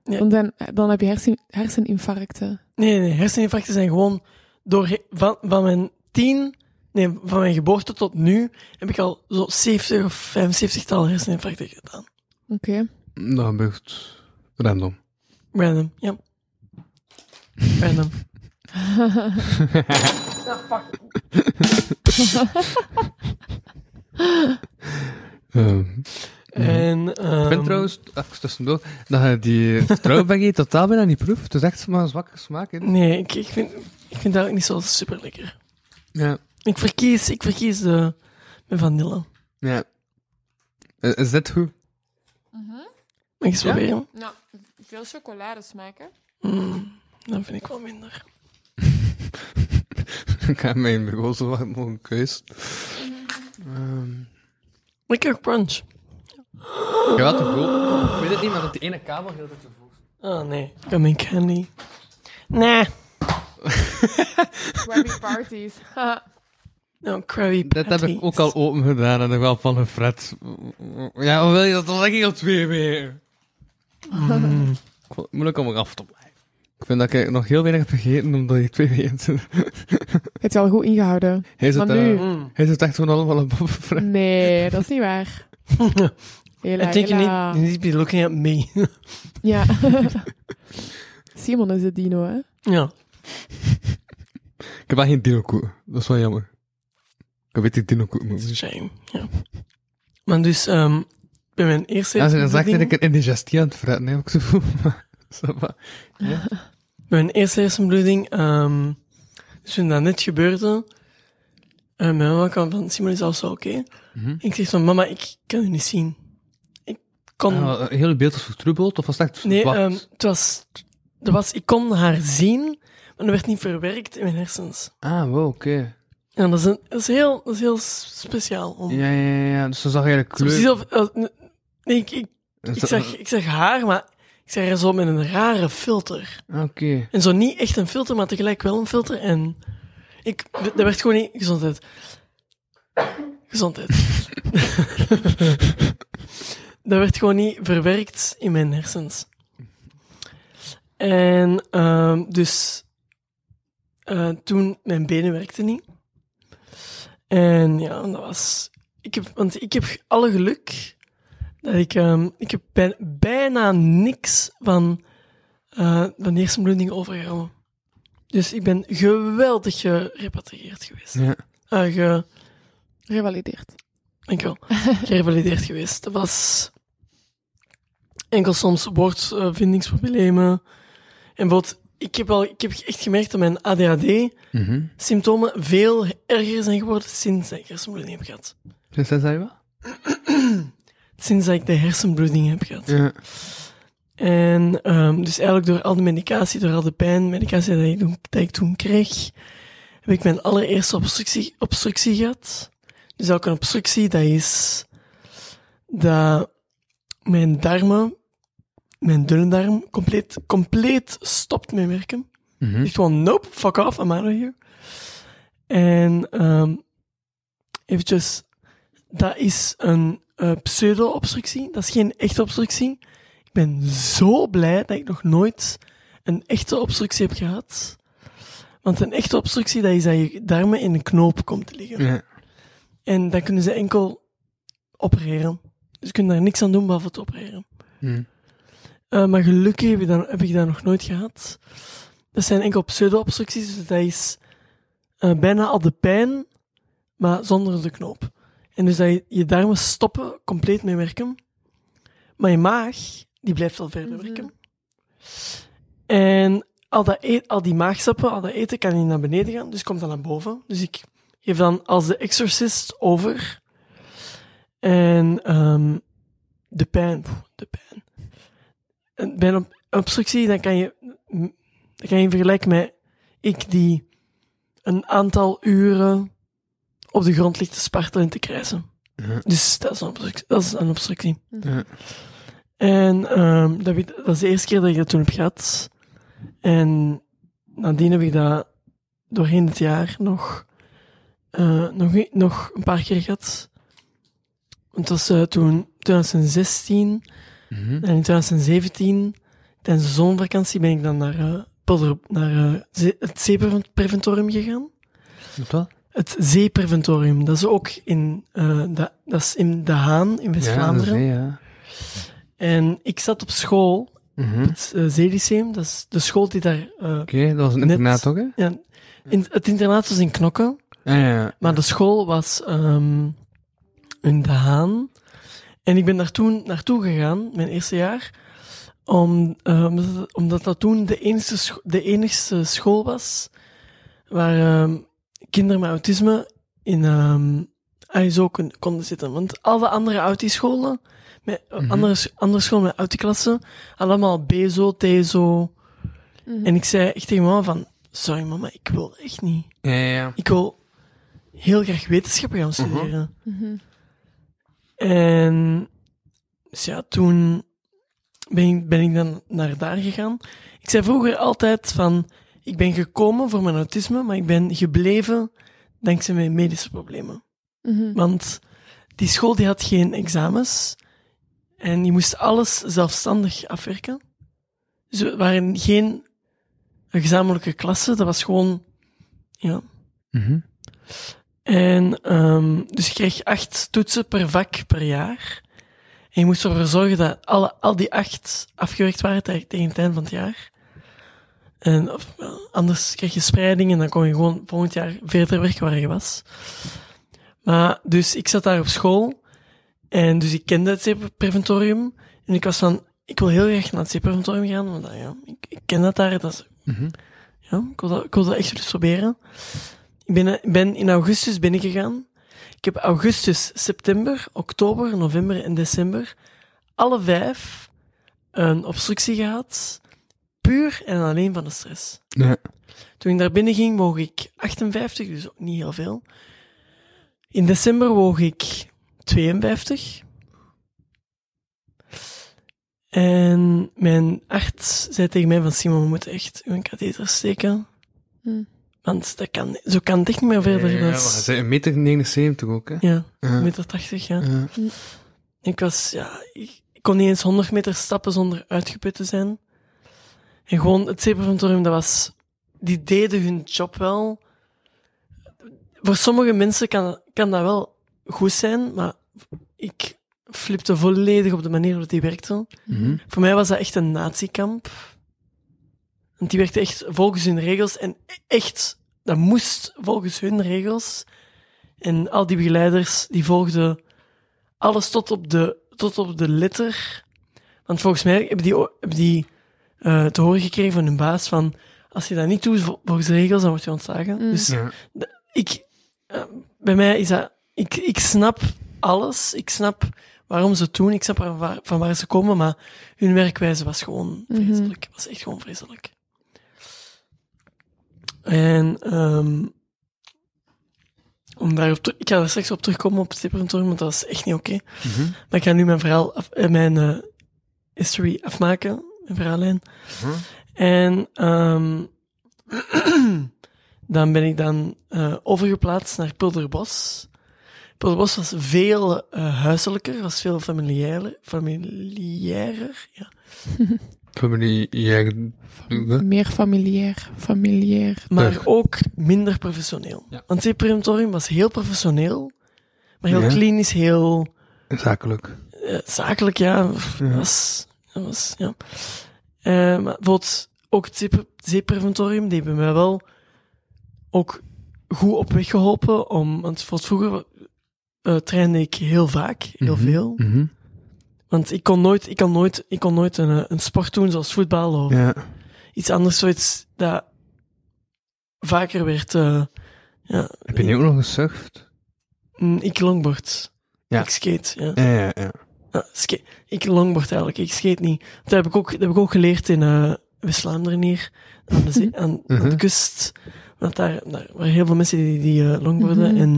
Ja. Dan, dan heb je hersen, herseninfarcten. Nee, nee, nee, herseninfarcten zijn gewoon door van, van mijn tien, nee, van mijn geboorte tot nu heb ik al zo 70 of 75 tal herseninfarcten gedaan. Oké. Dat gebeurt random. Random, ja. Random. [LAUGHS] [LAUGHS] Ehm, En, ik ehm, vind trouwens, even tussendoor, dat je die strouwbaggy totaal bijna niet proeft. Het is echt maar een zwakke smaak. Hè? Nee, ik, ik, vind, ik vind dat ook niet zo super lekker. Ja. Ik verkies, ik verkies de met vanille. ja. Is- Is dit goed? Mag ik eens Ja? proberen? Nou, veel chocolade smaken. Mm, dat vind ik wel minder. [LAUGHS] ik ga mijn bureau zo wat mogelijk keus. Ehm Lekker crunch. ik heb wel te veel. Ik weet het niet, maar dat die ene kabel heel te veel. Oh nee, ik heb mijn candy. Nee. [LAUGHS] Krabby parties. [LAUGHS] Nou, Krabby Dit heb ik ook al open gedaan en ik wel van een fret. Ja, hoe wil je dat? Dan leg ik al twee weer. Mm. Ik vond het moeilijk om eraf te blijven. Ik vind dat ik nog heel weinig heb gegeten omdat je twee weken. [LAUGHS] Het is wel goed ingehouden. Hij zit, Maar eh, nu? Mm. hij zit echt gewoon allemaal een bobbenfret. Nee, dat is niet waar. Hela, I think you hela. need, you need to be looking at me. Ja. Simon is het dino, hè? ja. Ik heb wel geen dino-koe. Dat is wel jammer. Ik weet die dino-koe moet. Shame. Ja. Maar dus, ehm bij mijn eerste Ja, ze zegt dat ik een indigestie aan het fretten heb, ik zo voel. [LAUGHS] Wat. bij [LAUGHS] mijn eerste hersenbloeding, ehm dus toen dat net gebeurde, eh, mijn mama kwam van, Simon is alles wel oké? Mhm. Ik zeg van, mama, ik kan u niet zien. Ik kon... Het hele beeld is vertroebeld, of was het echt nee, ehm, het was, er was... Ik kon haar zien, maar dat werd niet verwerkt in mijn hersens. Ah, wow, oké. En dat is, een, dat is, heel, dat is heel speciaal. Om, Ja, ja, ja, ja. Dus ze zag eigenlijk kleur. precies of- nee, ik, ik, ik, zeg, ik zeg haar, maar ik zeg haar zo met een rare filter. Ah, Oké. En zo niet echt een filter, maar tegelijk wel een filter. En ik, dat werd gewoon niet... Gezondheid. Gezondheid. [LAUGHS] dat werd gewoon niet verwerkt in mijn hersens. En ehm, dus eh, toen, mijn benen werkten niet. En ja, dat was... Ik heb, want ik heb alle geluk dat ik... ehm, ik heb bij- bijna niks van eh van hersenbloeding overgehouden. Dus ik ben geweldig gerepatrieerd geweest. Ja. Eh, ge, Revalideerd. dankjewel. Gerevalideerd geweest. Dat was enkel soms woordvindingsproblemen. En bijvoorbeeld, ik heb, al, ik heb echt gemerkt dat mijn ADHD-symptomen Mhm. veel erger zijn geworden sinds ik hersenbloeding heb gehad. Dus dat zei je wel? Sinds dat ik de hersenbloeding heb gehad. Ja. En ehm, dus eigenlijk door al de medicatie, door al de pijnmedicatie dat ik, toen- dat ik toen kreeg, heb ik mijn allereerste obstructie, obstructie gehad. Dus ook een obstructie, dat is dat mijn darmen, mijn dunne darm, compleet, compleet stopt met werken. Echt gewoon, nope, fuck off, I'm out of here. En ehm eventjes, dat is een eh, pseudo-obstructie. Dat is geen echte obstructie. Ik ben zo blij dat ik nog nooit een echte obstructie heb gehad. Want een echte obstructie, dat is dat je darmen in een knoop komt te liggen. Ja. En dan kunnen ze enkel opereren. Dus je kunt daar niks aan doen behalve te opereren. Mhm. Eh, maar gelukkig heb ik, dat, heb ik dat nog nooit gehad. Dat zijn enkel pseudo-obstructies, dus dat is eh, bijna al de pijn, maar zonder de knoop. En dus dat je, je darmen stoppen compleet met werken, maar je maag, die blijft wel verder Mhm. werken. En al, dat e- al die maagsappen, al dat eten kan niet naar beneden gaan, dus komt dan naar boven. Dus ik geef dan als de exorcist over. En ehm, de pijn, de pijn. En bij een ob- obstructie, dan kan je, dan kan je vergelijken met ik die een aantal uren op de grond ligt te spartelen en te krijsen. Ja. Dus dat is een obstructie. Dat is een obstructie. Ja. En ehm, dat, weet- dat is de eerste keer dat ik dat toen heb gehad. En nadien heb ik dat doorheen het jaar nog, eh, nog, nog een paar keer gehad. Want het was eh, toen 2016 Mhm. en in 2017, tijdens de zomervakantie, ben ik dan naar, Polder, naar eh, zee- het zeepreventorium gegaan. Wat? Het zeepreventorium, dat is ook in, eh, dat, dat is in De Haan, in West-Vlaanderen. Ja, ja. En ik zat op school, Mhm. het uh, Zeelyceum, dat is de school die daar... Oké, dat was een Net- internaat toch, hè? ja, in, het internaat was in Knokken. Ja, ja, ja. Maar de school was ehm in De Haan. En ik ben daar toen naartoe gegaan, mijn eerste jaar. Om, eh, omdat, dat toen de scho- de enigste school was waar ehm, kinderen met autisme in ehm ISO kon, konden zitten. Want alle andere autischolen, met, eh, Mhm. andere, andere scholen met autiklassen, hadden allemaal BSO, TSO. Mhm. En ik zei echt tegen mama van, sorry mama, ik wil echt niet. Ja, ja, ja. Ik wil heel graag wetenschappen gaan studeren. Mhm. En dus ja, toen ben ik, ben ik dan naar daar gegaan. Ik zei vroeger altijd van, ik ben gekomen voor mijn autisme, maar ik ben gebleven dankzij mijn medische problemen. Mhm. Want die school die had geen examens en je moest alles zelfstandig afwerken. Dus er waren geen gezamenlijke klassen, dat was gewoon, ja, Mhm. En ehm, dus je kreeg acht toetsen per vak per jaar. En je moest ervoor zorgen dat alle, al die acht afgewerkt waren tegen, het einde van het jaar. En of, anders kreeg je spreiding en dan kon je gewoon volgend jaar verder werken waar je was. Maar dus ik zat daar op school en dus ik kende het zeepreventorium. En ik was van, ik wil heel graag naar het zeepreventorium gaan, want ja, ik, ik ken dat daar. Dat is, Mhm. ja, ik wil dat, ik wil dat echt eens proberen. Ik ben, ik ben in augustus binnengegaan. Ik heb augustus, september, oktober, november en december alle vijf een obstructie gehad. Puur en alleen van de stress. Ja. Toen ik daar binnen ging, woog ik 58, dus ook niet heel veel. In december woog ik 52. En mijn arts zei tegen mij van Simon, we moeten echt een katheter steken. Hm. Want dat kan, zo kan het echt niet meer verder. Ja, Dat maar is- je zei een meter 79 ook, hè? ja, Ja. 1,80 meter, ja. Ja. Ik was, ja, ik, ik kon niet eens 100 meter stappen zonder uitgeput te zijn. En gewoon, het zeepreventorium, dat was, die deden hun job wel. Voor sommige mensen kan, kan dat wel goed zijn, maar ik flipte volledig op de manier waarop die werkte. Mhm. Voor mij was dat echt een natiekamp. Want die werkte echt volgens hun regels. En echt, dat moest volgens hun regels. En al die begeleiders, die volgden alles tot op de, tot op de letter. Want volgens mij hebben die, hebben die eh, te horen gekregen van hun baas van als je dat niet doet vol- volgens de regels, dan word je ontslagen. Mm. Dus Ja. ik, eh, bij mij is dat, ik, ik snap alles. Ik snap waarom ze het doen. Ik snap van waar, van waar ze komen, maar hun werkwijze was gewoon Mhm. vreselijk. Was echt gewoon vreselijk. En, ehm om daarop ter- ik ga er straks op terugkomen op het zeepreventorium, want dat was echt niet oké. Mhm. Maar ik ga nu mijn verhaal, af, eh, mijn eh, history afmaken, mijn verhaallijn. Mhm. En ehm [CLEARS THROAT] dan ben ik dan eh, overgeplaatst naar Pulderbos. Pulderbos was veel huiselijker, was veel familiairder. familiairder ja. [LAUGHS] Familie, ja, Meer familiair. Familiair. Maar ook minder professioneel. Ja. Want het preventorium was heel professioneel, maar heel Ja. klinisch, heel zakelijk. eh, zakelijk, ja. Ja. Was, dat was, ja. Eh, maar bijvoorbeeld ook het zeep- zeepreventorium, die hebben mij wel ook goed op weg geholpen. Om, want vroeger eh, trainde ik heel vaak, heel Mhm. veel. Mhm. Want ik kon nooit, ik kon nooit, ik kon nooit een, eh, een sport doen zoals voetbal of Ja. iets anders, zoiets dat vaker werd. eh, ja, Heb je niet ook nog gesurfd? Mm, Ik longboard. Ja. Ik skate, ja. Ja, ja, ja. ja ska- ik longboard eigenlijk, ik skate niet. Dat heb ik ook, dat heb ik ook geleerd in eh West-Vlaanderen hier, aan de, zee, aan, aan Mhm. de kust. Want daar, daar waren heel veel mensen die, die eh, longboarden Mhm. en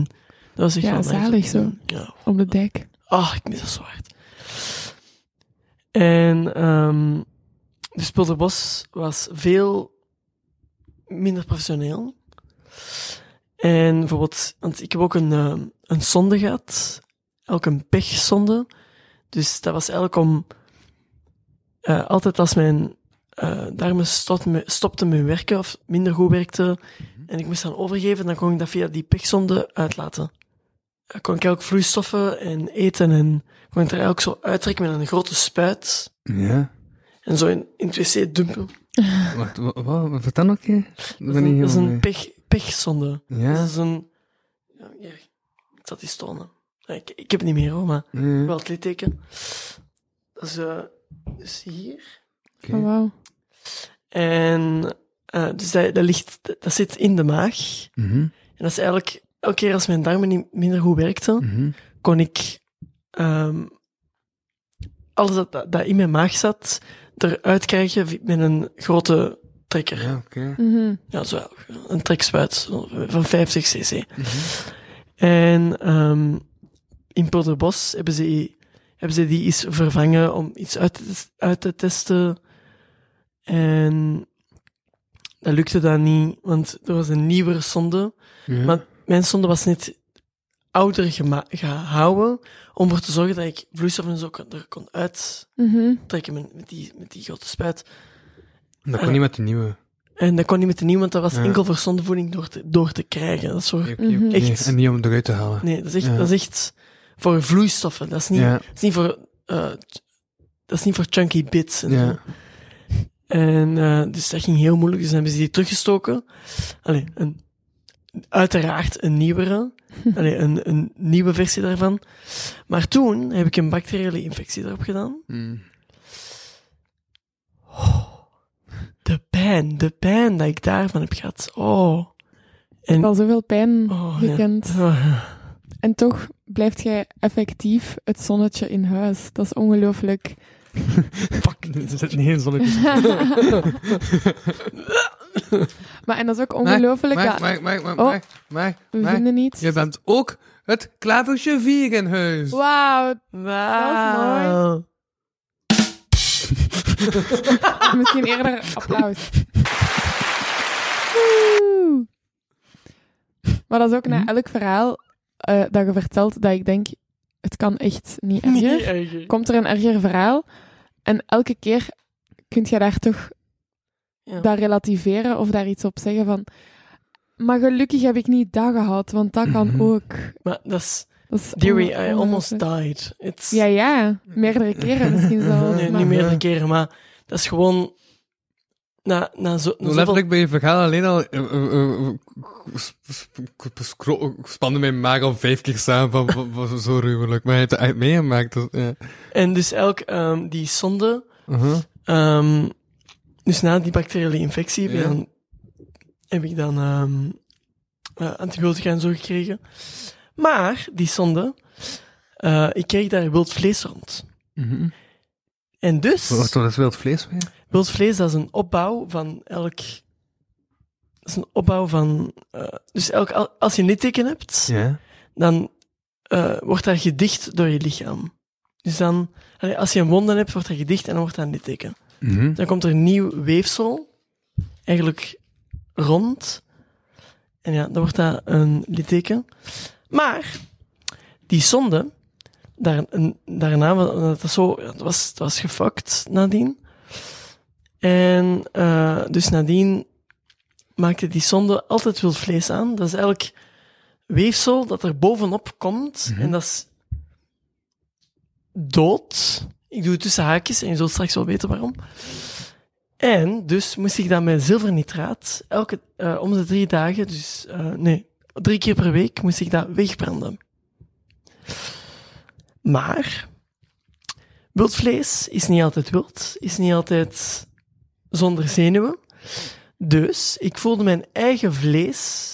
dat was echt Ja, zalig zo. Ja, Op de dijk. Ah, ik mis dat zo hard. En ehm dus Pulderbos was veel minder professioneel. En bijvoorbeeld, want ik heb ook een, ehm, een sonde gehad, ook een pechsonde. Dus dat was eigenlijk om, eh, altijd als mijn eh darmen stopten stopten met werken of minder goed werkten, en ik moest dan overgeven, dan kon ik dat via die pechsonde uitlaten. Dan kon ik ook vloeistoffen en eten en kon ik er eigenlijk zo uittrekken met een grote spuit Ja. en zo in, in het wc dumpen. Wacht, wat, wat, vertel nog een keer? Dat is een, dat is een pech, pechzonde. Ja. Dat is een, Ja, hier. Ik zat die tonen. Ik, ik heb het niet meer hoor, maar Mhm. wel het litteken. Dat is, eh, dus hier. Oké. Oh, wauw. En eh, dus dat, dat, ligt, dat zit in de maag. Mhm. En dat is eigenlijk, elke keer als mijn darmen niet minder goed werkten, Mhm. kon ik ehm, alles dat, dat, in mijn maag zat, eruit krijgen met een grote trekker. Ja, oké. Mhm. Ja, zo, een trekspuit van 50 cc. Mhm. En ehm, in Polderbos hebben ze, hebben ze die eens vervangen om iets uit te, uit te testen. En dat lukte dan niet, want er was een nieuwere sonde. Ja. Maar mijn sonde was net ouder gehouden om ervoor te zorgen dat ik vloeistof en zo kon- er kon uittrekken Mhm. met, met, die, met die grote spuit. Dat kon niet met de nieuwe. En dat kon niet met de nieuwe, want dat was Ja. enkel voor zondevoeding door te, door te krijgen. Dat is voor, Mhm. Echt. En niet om het eruit te halen. nee, dat is echt, Ja. dat is echt voor vloeistoffen. Dat is niet, Ja. dat is niet voor, eh, dat is niet voor chunky bits. En, zo. Ja. en eh, dus dat ging heel moeilijk. Dus dan hebben ze die teruggestoken. Allee, een, uiteraard een nieuwere. Allee, een, een nieuwe versie daarvan. Maar toen heb ik een bacteriële infectie erop gedaan. Mm. De pijn, de pijn dat ik daarvan heb gehad. Oh. Ik heb En, al zoveel pijn Oh, ja. gekend. oh, En toch blijft jij effectief het zonnetje in huis. Dat is ongelooflijk. [LAUGHS] Fuck, er zit niet eens zonnetje. [LAUGHS] [LAUGHS] [LAUGHS] maar en dat is ook ongelooflijk. Maar, maar, maar, maar, Oh. maar, maar, we maar, vinden niets. je bent ook het klavertje vier in huis. Wauw. Wauw. [LAUGHS] Misschien eerder applaus. Woe. Maar dat is ook na Hm? elk verhaal eh, dat je vertelt dat ik denk, het kan echt niet erger. Niet erger. Komt er een erger verhaal en elke keer kun je daar toch Ja. dat relativeren of daar iets op zeggen van. Maar gelukkig heb ik niet dat gehad, want dat kan Mhm. ook. Maar dat is... Dat is Deary, onge- I almost died. It's, Ja, ja. Meerdere keren misschien [LAUGHS] zelfs. nee, maar- niet meerdere keren, maar dat is gewoon... Na, na zo, na Nou, zoveel... letterlijk bij je verhaal alleen al eh, eh, eh, s- s- scro- spande mijn maag al vijf keer samen van, van, van zo ruwelijk. Maar je hebt het echt meegemaakt. Dus, ja. En dus elk, ehm, die zonde... Uh-huh. ehm, dus na die bacteriële infectie heb, je Ja. dan, heb ik dan eh, antibiotica en zo gekregen. Maar, die zonde... eh, ik kreeg daar wild vlees rond. Mhm. En dus... Wat wat is wild vlees weer? Wild vlees, dat is een opbouw van elk... Dat is een opbouw van... eh, dus elk, al- als je een litteken hebt, Ja. dan wordt dat gedicht door je lichaam. Dus dan... als je een wonden hebt, wordt dat gedicht en dan wordt dat een litteken. Mhm. Dan komt er nieuw weefsel, eigenlijk rond. En ja, dan wordt dat een litteken. Maar, die zonde, daar, een- daarna, dat, zo, het was, het was gefucked nadien. En eh, dus nadien maakte die zonde altijd wild vlees aan. Dat is eigenlijk weefsel dat er bovenop komt. Mhm. En dat is dood. Ik doe het tussen haakjes en je zult straks wel weten waarom. En dus moest ik dat met zilvernitraat elke, eh, om de drie dagen, dus eh, nee, drie keer per week moest ik dat wegbranden. Maar wild vlees is niet altijd wild, is niet altijd zonder zenuwen. Dus ik voelde mijn eigen vlees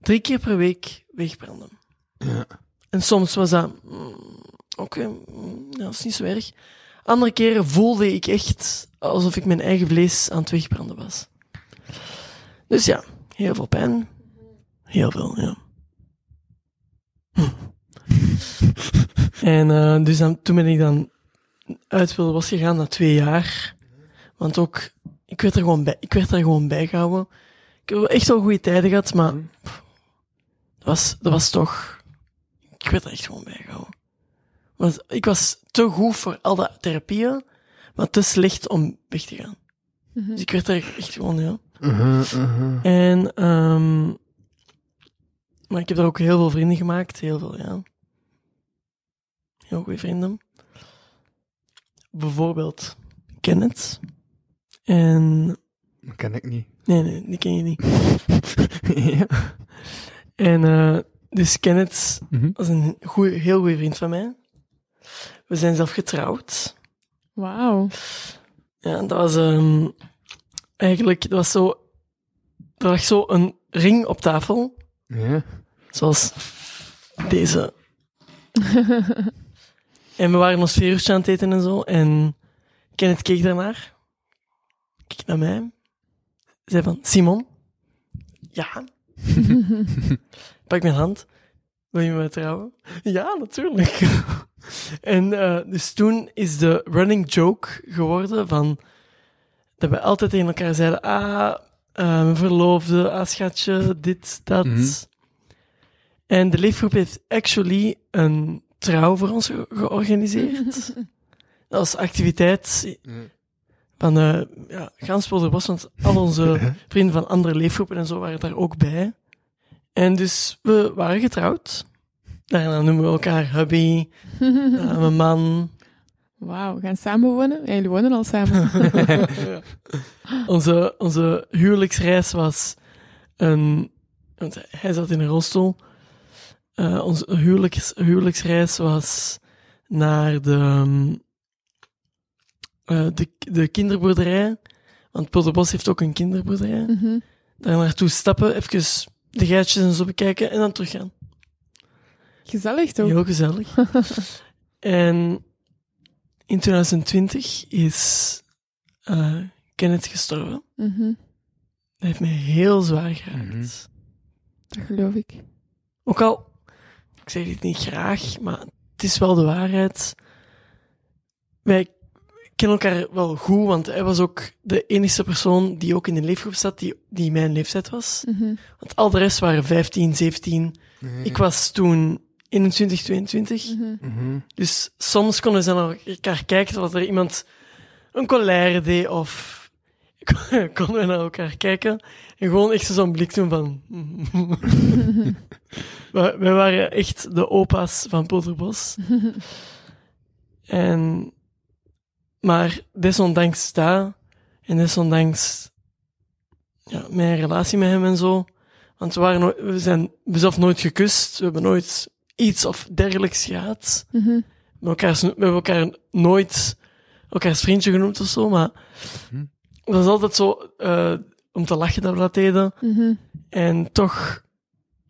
drie keer per week wegbranden. Ja. En soms was dat, mm, oké, mm, ja, dat is niet zo erg. Andere keren voelde ik echt alsof ik mijn eigen vlees aan het wegbranden was. Dus ja, heel veel pijn. Heel veel, ja. Hm. En eh, dus dan, toen ben ik dan uit wilde was gegaan na twee jaar. Want ook, ik werd er gewoon bij, ik werd er gewoon bij gehouden. Ik heb echt wel goede tijden gehad, maar pff, dat was, dat was toch, ik werd er echt gewoon bij gehouden. Want ik was te goed voor al dat therapieën, maar te slecht om weg te gaan. Mhm. Dus ik werd er echt gewoon, ja. Uh-huh, uh-huh. En, ehm maar ik heb er ook heel veel vrienden gemaakt. Heel veel, ja. Heel goede vrienden. Bijvoorbeeld Kenneth. En, Dat ken ik niet. nee, nee, die ken je niet. [LAUGHS] ja. En eh, dus Kenneth Mhm. was een goeie, heel goede vriend van mij. We zijn zelf getrouwd. Wauw. Ja, dat was ehm, eigenlijk, dat was zo, er lag zo een ring op tafel, Ja. zoals deze. [LAUGHS] En we waren ons veertje aan het eten en zo. En Kenneth keek daarnaar. Keek naar mij. Zei van, Simon? Ja? [LAUGHS] Pak mijn hand. Wil je me trouwen? Ja, natuurlijk. [LAUGHS] en eh, dus toen is de running joke geworden van... Dat we altijd tegen elkaar zeiden... Ah, eh, mijn verloofde, ah, schatje, dit, dat. Mhm. En de leefgroep heeft actually een trouw voor ons ge- georganiseerd. [LAUGHS] Als activiteit van uh, ja, Gansbolderbos, want al onze [LAUGHS] vrienden van andere leefgroepen en zo waren daar ook bij. En dus we waren getrouwd. Daarna noemen we elkaar hubby, [LAUGHS] uh, mijn man. Wauw, we gaan samen wonen? Ja, jullie wonen al samen. [LAUGHS] onze, onze huwelijksreis was een... Want hij zat in een rolstoel. Uh, onze huwelijks, huwelijksreis was naar de, um, uh, de, de kinderboerderij. Want Polderbos heeft ook een kinderboerderij. Mhm. Daar naartoe stappen, even de geitjes en zo bekijken en dan teruggaan. Gezellig toch? Heel gezellig. [LAUGHS] en in 2020 is uh, Kenneth gestorven. Mhm. Dat heeft me heel zwaar geraakt. Mhm. Dat geloof ik. Ook al, ik zeg dit niet graag, maar het is wel de waarheid. Wij kennen elkaar wel goed, want hij was ook de enige persoon die ook in de leefgroep zat, die, die mijn leeftijd was. Mhm. Want al de rest waren 15, 17. Ik was toen 21, 22. Mhm. Mhm. Dus soms konden ze naar elkaar kijken, wat er iemand een colère deed, of [LAUGHS] konden we naar elkaar kijken en gewoon echt zo'n blik doen van... [LAUGHS] wij, wij waren echt de opa's van Polterbos. [LAUGHS] en, maar desondanks dat, en desondanks ja, mijn relatie met hem en zo, want we, waren nooit, we zijn we zelf nooit gekust, we hebben nooit iets of dergelijks gehad. Mhm. We hebben elkaar, we hebben elkaar nooit elkaars vriendje genoemd of zo, maar Hm. het was altijd zo uh, om te lachen dat we dat deden. Mhm. En toch,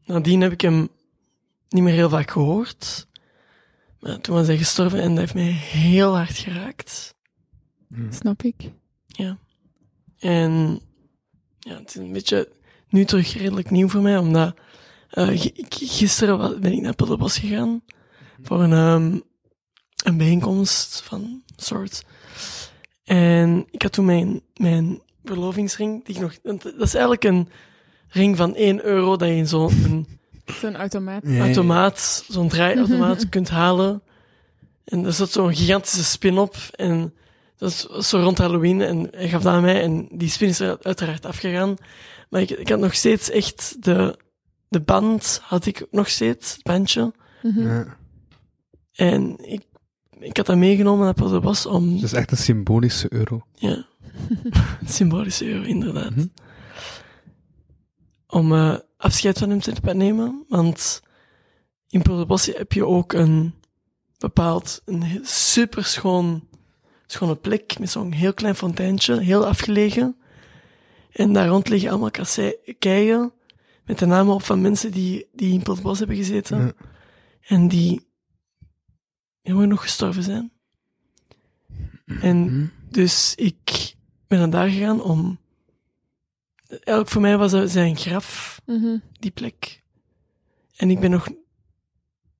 nadien heb ik hem niet meer heel vaak gehoord. Maar toen was hij gestorven en dat heeft mij heel hard geraakt. Snap ik. En ja, het is een beetje nu terug redelijk nieuw voor mij, omdat uh, g- gisteren ben ik naar Puddelbos gegaan voor een, um, een bijeenkomst van soort. En ik had toen mijn, mijn verlovingsring, die ik nog, dat is eigenlijk een ring van 1 euro dat je in zo'n Zo'n automaat. Ja. automaat, zo'n draaiautomaat [LAUGHS] kunt halen. En er zat zo'n gigantische spin op. En dat is zo rond Halloween. En hij gaf dat aan mij. En die spin is er uiteraard afgegaan. Maar ik, ik had nog steeds echt de, de band, had ik nog steeds, het bandje. Mhm. Ja. En ik, ik had dat meegenomen naar Portobas om, Dat is echt een symbolische euro. ja, [LAUGHS] symbolische euro, inderdaad. Mhm. Om eh, afscheid van hem te nemen. Want in Portobas heb je ook een bepaald, een super schoon, schone plek met zo'n heel klein fonteintje, heel afgelegen. En daar rond liggen allemaal kassei- keien met de namen op van mensen die, die in Portobas hebben gezeten. Ja. En die helemaal nog gestorven zijn. En Mhm. dus ik ben naar daar gegaan om... Eigenlijk voor mij was dat zijn graf, Mhm. die plek. En ik ben nog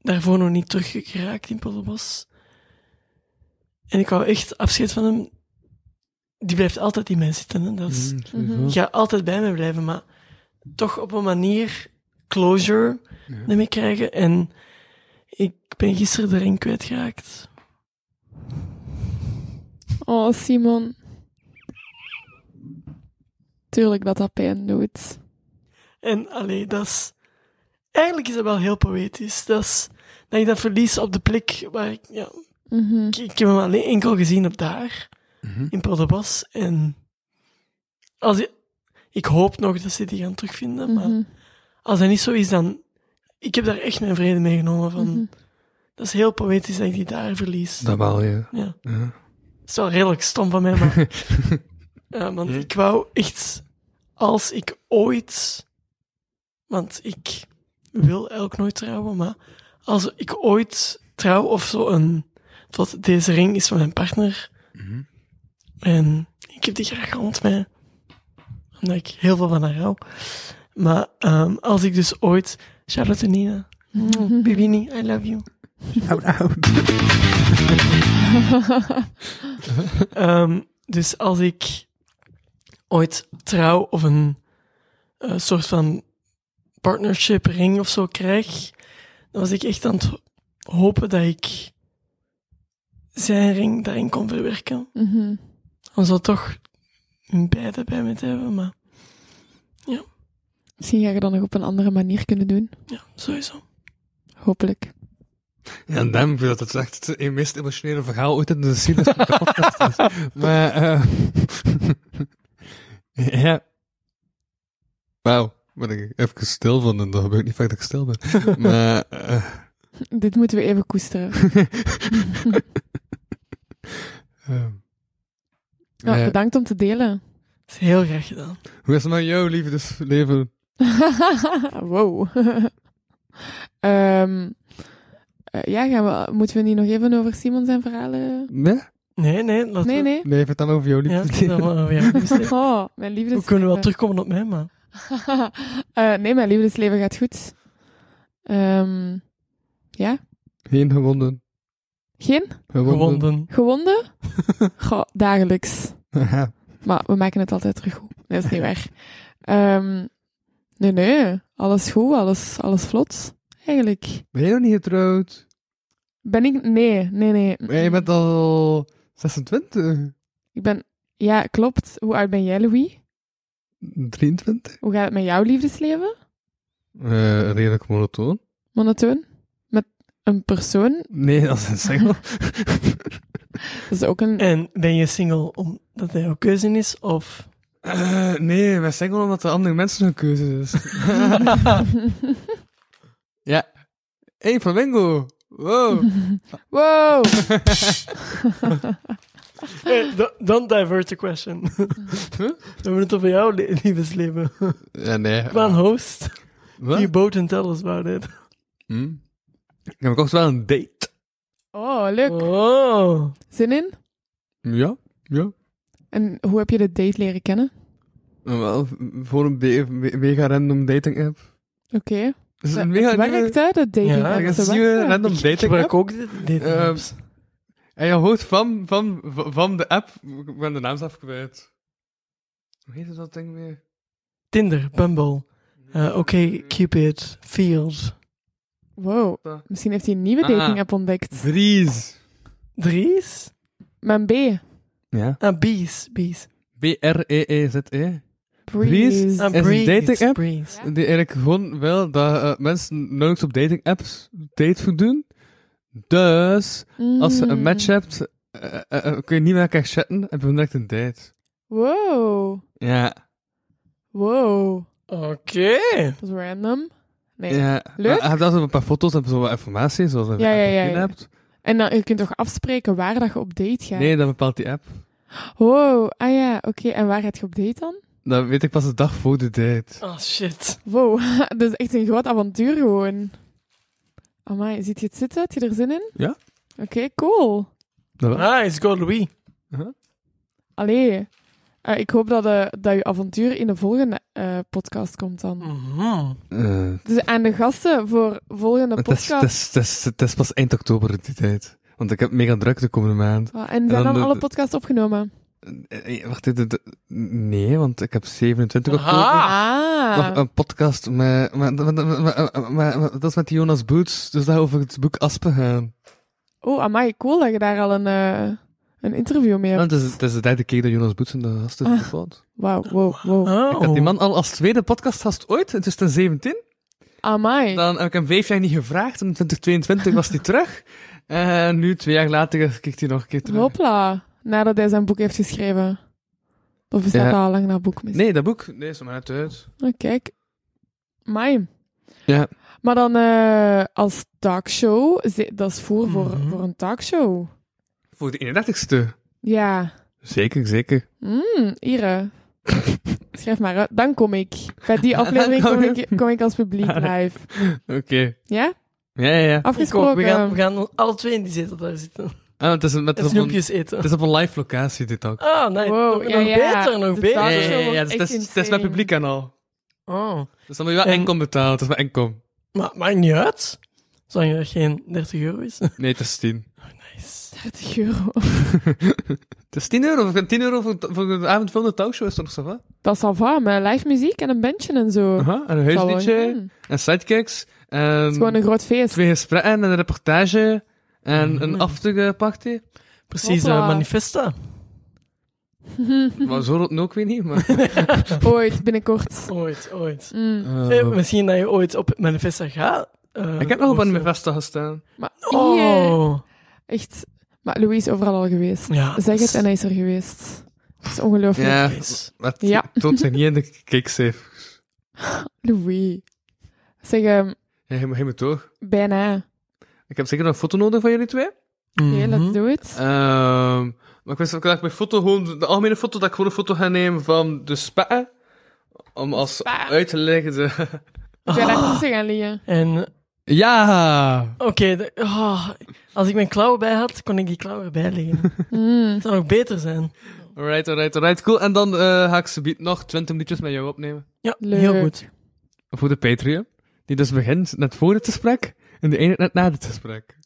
daarvoor nog niet teruggeraakt in Polderbos. En ik wou echt afscheid van hem. Die blijft altijd in mij zitten. Hè. Dat is. Die gaat altijd bij mij blijven, maar toch op een manier closure Ja. ermee krijgen. En ik ben gisteren de ring kwijtgeraakt. Oh, Simon. Tuurlijk dat dat pijn doet. En allee, dat is... Eigenlijk is dat wel heel poëtisch. Dat is... Dat je dat verlies op de plek waar ik... Ja, Mhm. ik, ik heb hem alleen enkel gezien op daar, Mhm. in Polderbos. En... Als je, ik hoop nog dat ze die gaan terugvinden, maar Mhm. als dat niet zo is, dan... Ik heb daar echt mijn vrede mee genomen. Van. Dat is heel poëtisch dat ik die daar verlies. Dat wel, ja. Ja. ja. Dat is wel redelijk stom van mij, maar... [LAUGHS] ja, want ik wou echt... Als ik ooit... Want ik wil eigenlijk nooit trouwen, maar... Als ik ooit trouw of zo een... Want deze ring is van mijn partner. Mhm. En ik heb die graag rond mij. Omdat ik heel veel van haar hou. Maar ehm, als ik dus ooit... Shout-out to Nina. Mhm. Bibini, I love you. Oud, oud. [LAUGHS] Ehm, dus als ik ooit trouw of een eh, soort van partnership ring of zo krijg, dan was ik echt aan het hopen dat ik zijn ring daarin kon verwerken. Mhm. Om zo toch een beide bij me te hebben, maar Misschien ga je dat nog op een andere manier kunnen doen. ja, sowieso. Hopelijk. Ja, en dan vind ik dat het echt het meest emotionele verhaal ooit in de podcast is. [LAUGHS] Maar, eh [LAUGHS] ja. Wauw, ben ik even stil van en dat gebeurt niet vaak dat ik stil ben. Maar, eh [LAUGHS] Dit moeten we even koesteren. Eh, Ja, eh, bedankt om te delen. Dat is heel graag gedaan. hoe is het met jouw liefdesleven? [LAUGHS] wow. [LAUGHS] Ehm, eh, ja, gaan we, moeten we niet nog even over Simon zijn verhalen? Nee? Nee, nee, laten Nee, we... nee. Nee, vertel over jouw Ja, liefdesleven. dan over jou. Eh, [LAUGHS] Oh, mijn liefdesleven. We kunnen wel terugkomen op mij, maar... Eh, nee, mijn liefdesleven gaat goed. Ehm, ja. Geen gewonden. Geen Gewonden. gewonden? [LAUGHS] Goh, dagelijks. Maar we maken het altijd terug goed. Nee, dat is niet [LAUGHS] waar. Eim, nee, nee. Alles goed, alles, alles vlot. Eigenlijk. ben je nog niet getrouwd? Ben ik... Nee, nee, nee. Maar je bent al 26? Ik ben... Ja, klopt. Hoe oud ben jij, Louis? 23? Hoe gaat het met jouw liefdesleven? Eh, redelijk monotoon. Monotoon? Een persoon? Nee, dat is een single. [LAUGHS] Dat is ook een... En ben je single omdat dat jouw keuze is, of... Eh, nee, wij single omdat er andere mensen hun keuze is. [LAUGHS] ja. Hey, Flamingo. Wow. [LAUGHS] Wow! Hey, do- don't divert the question. We hebben het over jouw le- liefdesleven. ja, nee. On, host. Wat? You boat and tell us about it. Hm? Ik heb ook wel een date. Oh, leuk. Oh. Zin in? Ja, ja. En hoe heb je de date leren kennen? Maar Wel, voor een be- mega random dating app. Oké. Is het Het een mega werkt, nieuwe... hè, de dating Ja, app. Is Ze een nieuwe werken. random Ik dating gebruik app. ook dit dating Ehm, apps. En je hoort van, van, van de app... Ik ben de naam zelf kwijt. Hoe heet dat ding weer? Tinder, Bumble, eh Oké, Cupid, Field. Wow. Misschien heeft hij een nieuwe Ah. dating app ontdekt. Breeze. Dries? Mijn B. Ja. Ah, Bees, Bees. B-R-E-E-Z-E. Breeze. Ah, Is een Breeze, dating app? Breeze. Die eigenlijk gewoon wil dat eh, mensen nauwelijks op dating apps date doen. Dus, als je een Mm. match hebt, eh, eh, eh, kun je niet meer elkaar chatten en je direct een date. Wow. Ja. Wow. Oké. Dat is random. Nee. ja. Leuk. Hebt altijd een paar foto's en zo wat informatie, zoals je Ja, ja, ja, hebt. En dan, je kunt toch afspreken waar dat je op date gaat? Nee, dat bepaalt die app. Wow. Ah ja, oké. En waar gaat je op date dan? Dat weet ik pas de dag voor de date. Oh, shit. Wow. [LAUGHS] dat is echt een groot avontuur gewoon. Amai, ziet je het zitten? Heb je er zin in? Ja. Oké, cool. Ah, it's go Louis. Allee. Eh, ik hoop dat, eh, dat je avontuur in de volgende eh, podcast komt dan. Mhm. Eh, Dus aan de gasten voor volgende podcast. het, is, het, is, het is pas eind oktober die tijd. Want ik heb mega druk de komende maand. En zijn dan dan de- alle podcasts opgenomen? Wacht, dit- dit- nee, want ik heb 27 oktober. Nog Ah. een podcast met, met, met, met- met- met- met- dat is met Jonas Boots, dus dat over het boek Aspen gaan. Oh, amai, cool dat je daar al een, eh, een interview mee Ja, hebt. het, is, het is de derde keer dat Jonas Boots in de gast is Ah. Wauw, wow, wow. Oh. Ik had die man al als tweede podcastgast ooit, in 2017. Amai. Dan heb ik hem vijf jaar niet gevraagd, in 2022 was hij [LAUGHS] terug. En nu, twee jaar later, kijkt hij nog een keer terug. Hopla. Nadat hij zijn boek heeft geschreven. Of Ja. dat al lang dat boek mis? Nee, dat boek, nee, is er maar net uit. Oh, kijk. Mai. Ja. Maar dan eh, als talkshow, dat is voor, voor, Mhm. voor een talkshow. Voor de 31ste. Ja. Zeker, zeker. Mm, Ire. [LAUGHS] Schrijf maar uit. Dan kom ik. Bij die [LAUGHS] aflevering kom ik, kom ik als publiek [LAUGHS] live. Oké. Ja? Ja, ja, ja. Afgesproken. We gaan, we gaan alle twee in die zetel daar zitten. Ah, het, is een, het, En is op een, snoepjes eten. het is op een live locatie, dit ook. Ah, nee. Wow, nog ja, nog ja. beter, nog beter. Ja, ja, talkshow ja, ja, wordt het, is, het is met publiek en al. Oh. Dus dan moet je wel En- inkom betalen. Het is maar inkom. Maar maakt niet uit. Zolang er geen 30 euro is. Nee, het is 10. nice. 30 euro. [LAUGHS] Het is 10 euro. 10 euro voor, voor de avond van de talkshow is toch zo wat? Dat is al van, met live muziek en een bandje en zo. Aha, en een huisliedje. En sidekicks. En Het is gewoon een groot feest. twee gesprekken en een reportage. En Mhm. een afterparty. Precies, Hopla. eh, manifesta. [LAUGHS] Maar zo rood ook weer niet. Maar, [LAUGHS] Ooit, binnenkort. Ooit, ooit. Mm. Eh, misschien dat je ooit op manifesta gaat. eh, ik heb nog op een manifesta gestaan. Maar Oh. echt. Maar Louis is overal al geweest. Ja. Zeg het en hij is er geweest. Dat is ongelooflijk. Ja, maar het Ja. toont zich niet in de kicksafe. [LAUGHS] Louis. Zeg, ehm, Ja, je moet- toch. bijna. Ik heb zeker nog een foto nodig van jullie twee. Oké, Mhm. let's do it. Ehm, maar ik wist ook dat ik mijn foto gewoon, de algemene foto, dat ik gewoon een foto ga nemen van de spetten. Om als uit te leggen de... Ik ben daar tussen gaan liggen. En Ja! oké, de- oh, als ik mijn klauwen bij had, kon ik die klauwen erbij leggen. [LAUGHS] Mm. Het zou nog beter zijn. Alright, alright, alright. Cool. En dan eh, ga ik ze nog 20 minuutjes met jou opnemen. Ja, Leuk. heel goed. Voor de Patreon. Die dus begint net voor het gesprek. En de ene net na het gesprek.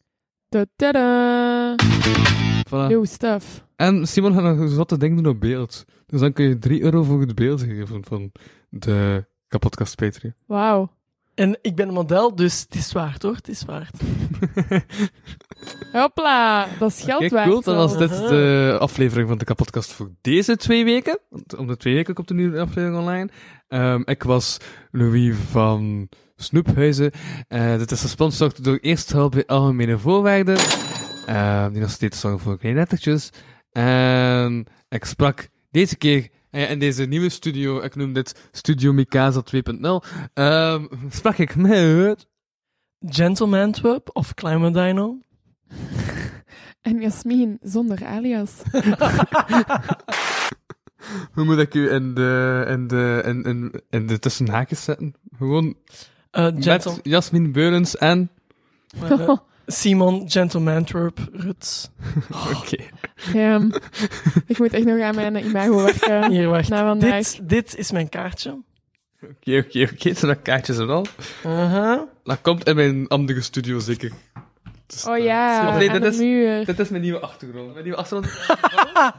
Ta-da. Voilà. New stuff. En Simon gaat nog een zotte ding doen op beeld. Dus dan kun je 3 euro voor het beeld geven van de kapotkast Patreon. Wauw. En ik ben een model, dus het is waard hoor, het is waard. [LAUGHS] Hopla. Dat is geld Kijk, waard. cool. Dan was dit de aflevering van de kapotkast voor deze twee weken. Want om de twee weken komt er nu een aflevering online. Ehm, ik was Louis van Snoephuizen. Eh dit is gesponsord door Eerst Hulp bij Algemene Voorwaarden. Ehm, die nog steeds zorgen voor kleine lettertjes. En ik sprak deze keer eh, in deze nieuwe studio, ik noem dit Studio Mikasa 2.0, ehm, sprak ik met... Gentleman Antwerp of Climate Dino. [LAUGHS] En Jasmin, zonder alias. [LAUGHS] Hoe moet ik u in de, in de, in, in, in de tussenhaakjes zetten? Gewoon Eh, gentle, met Jasmin Beurens en... eh, [LAUGHS] Simon Gentleman Antwerp Ruts. [LAUGHS] Oké. Damn. Ik moet echt nog aan mijn imago werken. [LAUGHS] Hier, wacht. Na vandaag. Dit, dit is mijn kaartje. Oké, oké, oké. Zijn dat kaartjes en al? Uh-huh. Dat komt in mijn andere studio zeker. Dus, Oh eh, ja, Of nee, aan dit de is, muur. dit is mijn nieuwe achtergrond. Mijn nieuwe achtergrond. [LAUGHS]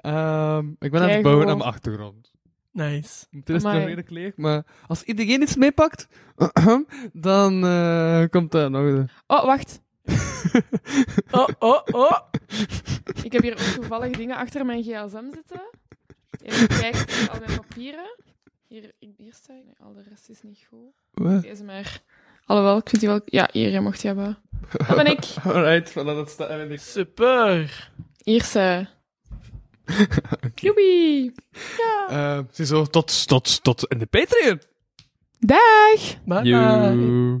Ehm, ik ben aan het bouwen aan mijn achtergrond. Nice. Het is nog redelijk leeg, maar als iedereen iets meepakt, [CLEARS THROAT] dan eh, komt dat nog. de- Oh, wacht. [LAUGHS] Oh, oh, oh. [LAUGHS] Ik heb hier ook toevallig dingen achter mijn gsm zitten. Even kijken, al mijn papieren. Hier, ik- hier sta ik. Nee, al de rest is niet goed. Wat? Deze maar. Alhoewel, ik vind die wel... Ja, hier, je mocht die hebben. Dat ben ik. [LAUGHS] Alright, voilà, dat staat en ik. Super. [LAUGHS] Joepie. Eh, ziezo, tot, tot, tot in de Patreon. Dag. Bye. [LAUGHS]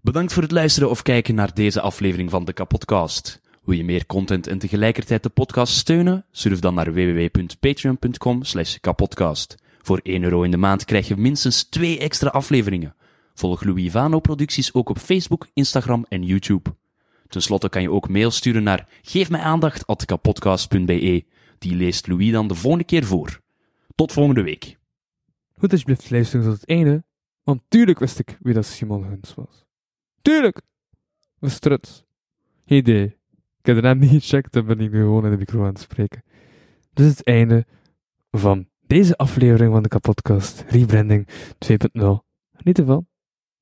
Bedankt voor het luisteren of kijken naar deze aflevering van de Kapodcast. Wil je meer content en tegelijkertijd de podcast steunen? Surf dan naar www.patreon.com slash kapodcast. Voor 1 euro in de maand krijg je minstens 2 extra afleveringen. Volg Louis Vano producties ook op Facebook, Instagram en YouTube. Ten slotte kan je ook mail sturen naar geefmijaandacht.kapodcast.be. Die leest Louis dan de volgende keer voor. Tot volgende week. Goed dat je blijft luisteren tot het einde, want tuurlijk wist ik wie dat Simon Huns was. Tuurlijk! Was struts. Geen idee. Ik heb daarna niet gecheckt en ben ik nu gewoon in de micro aan het spreken. Dit is het einde van deze aflevering van de kapotkast Rebranding 2.0. Geniet ervan.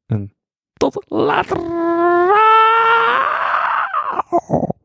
En tot later! Oh.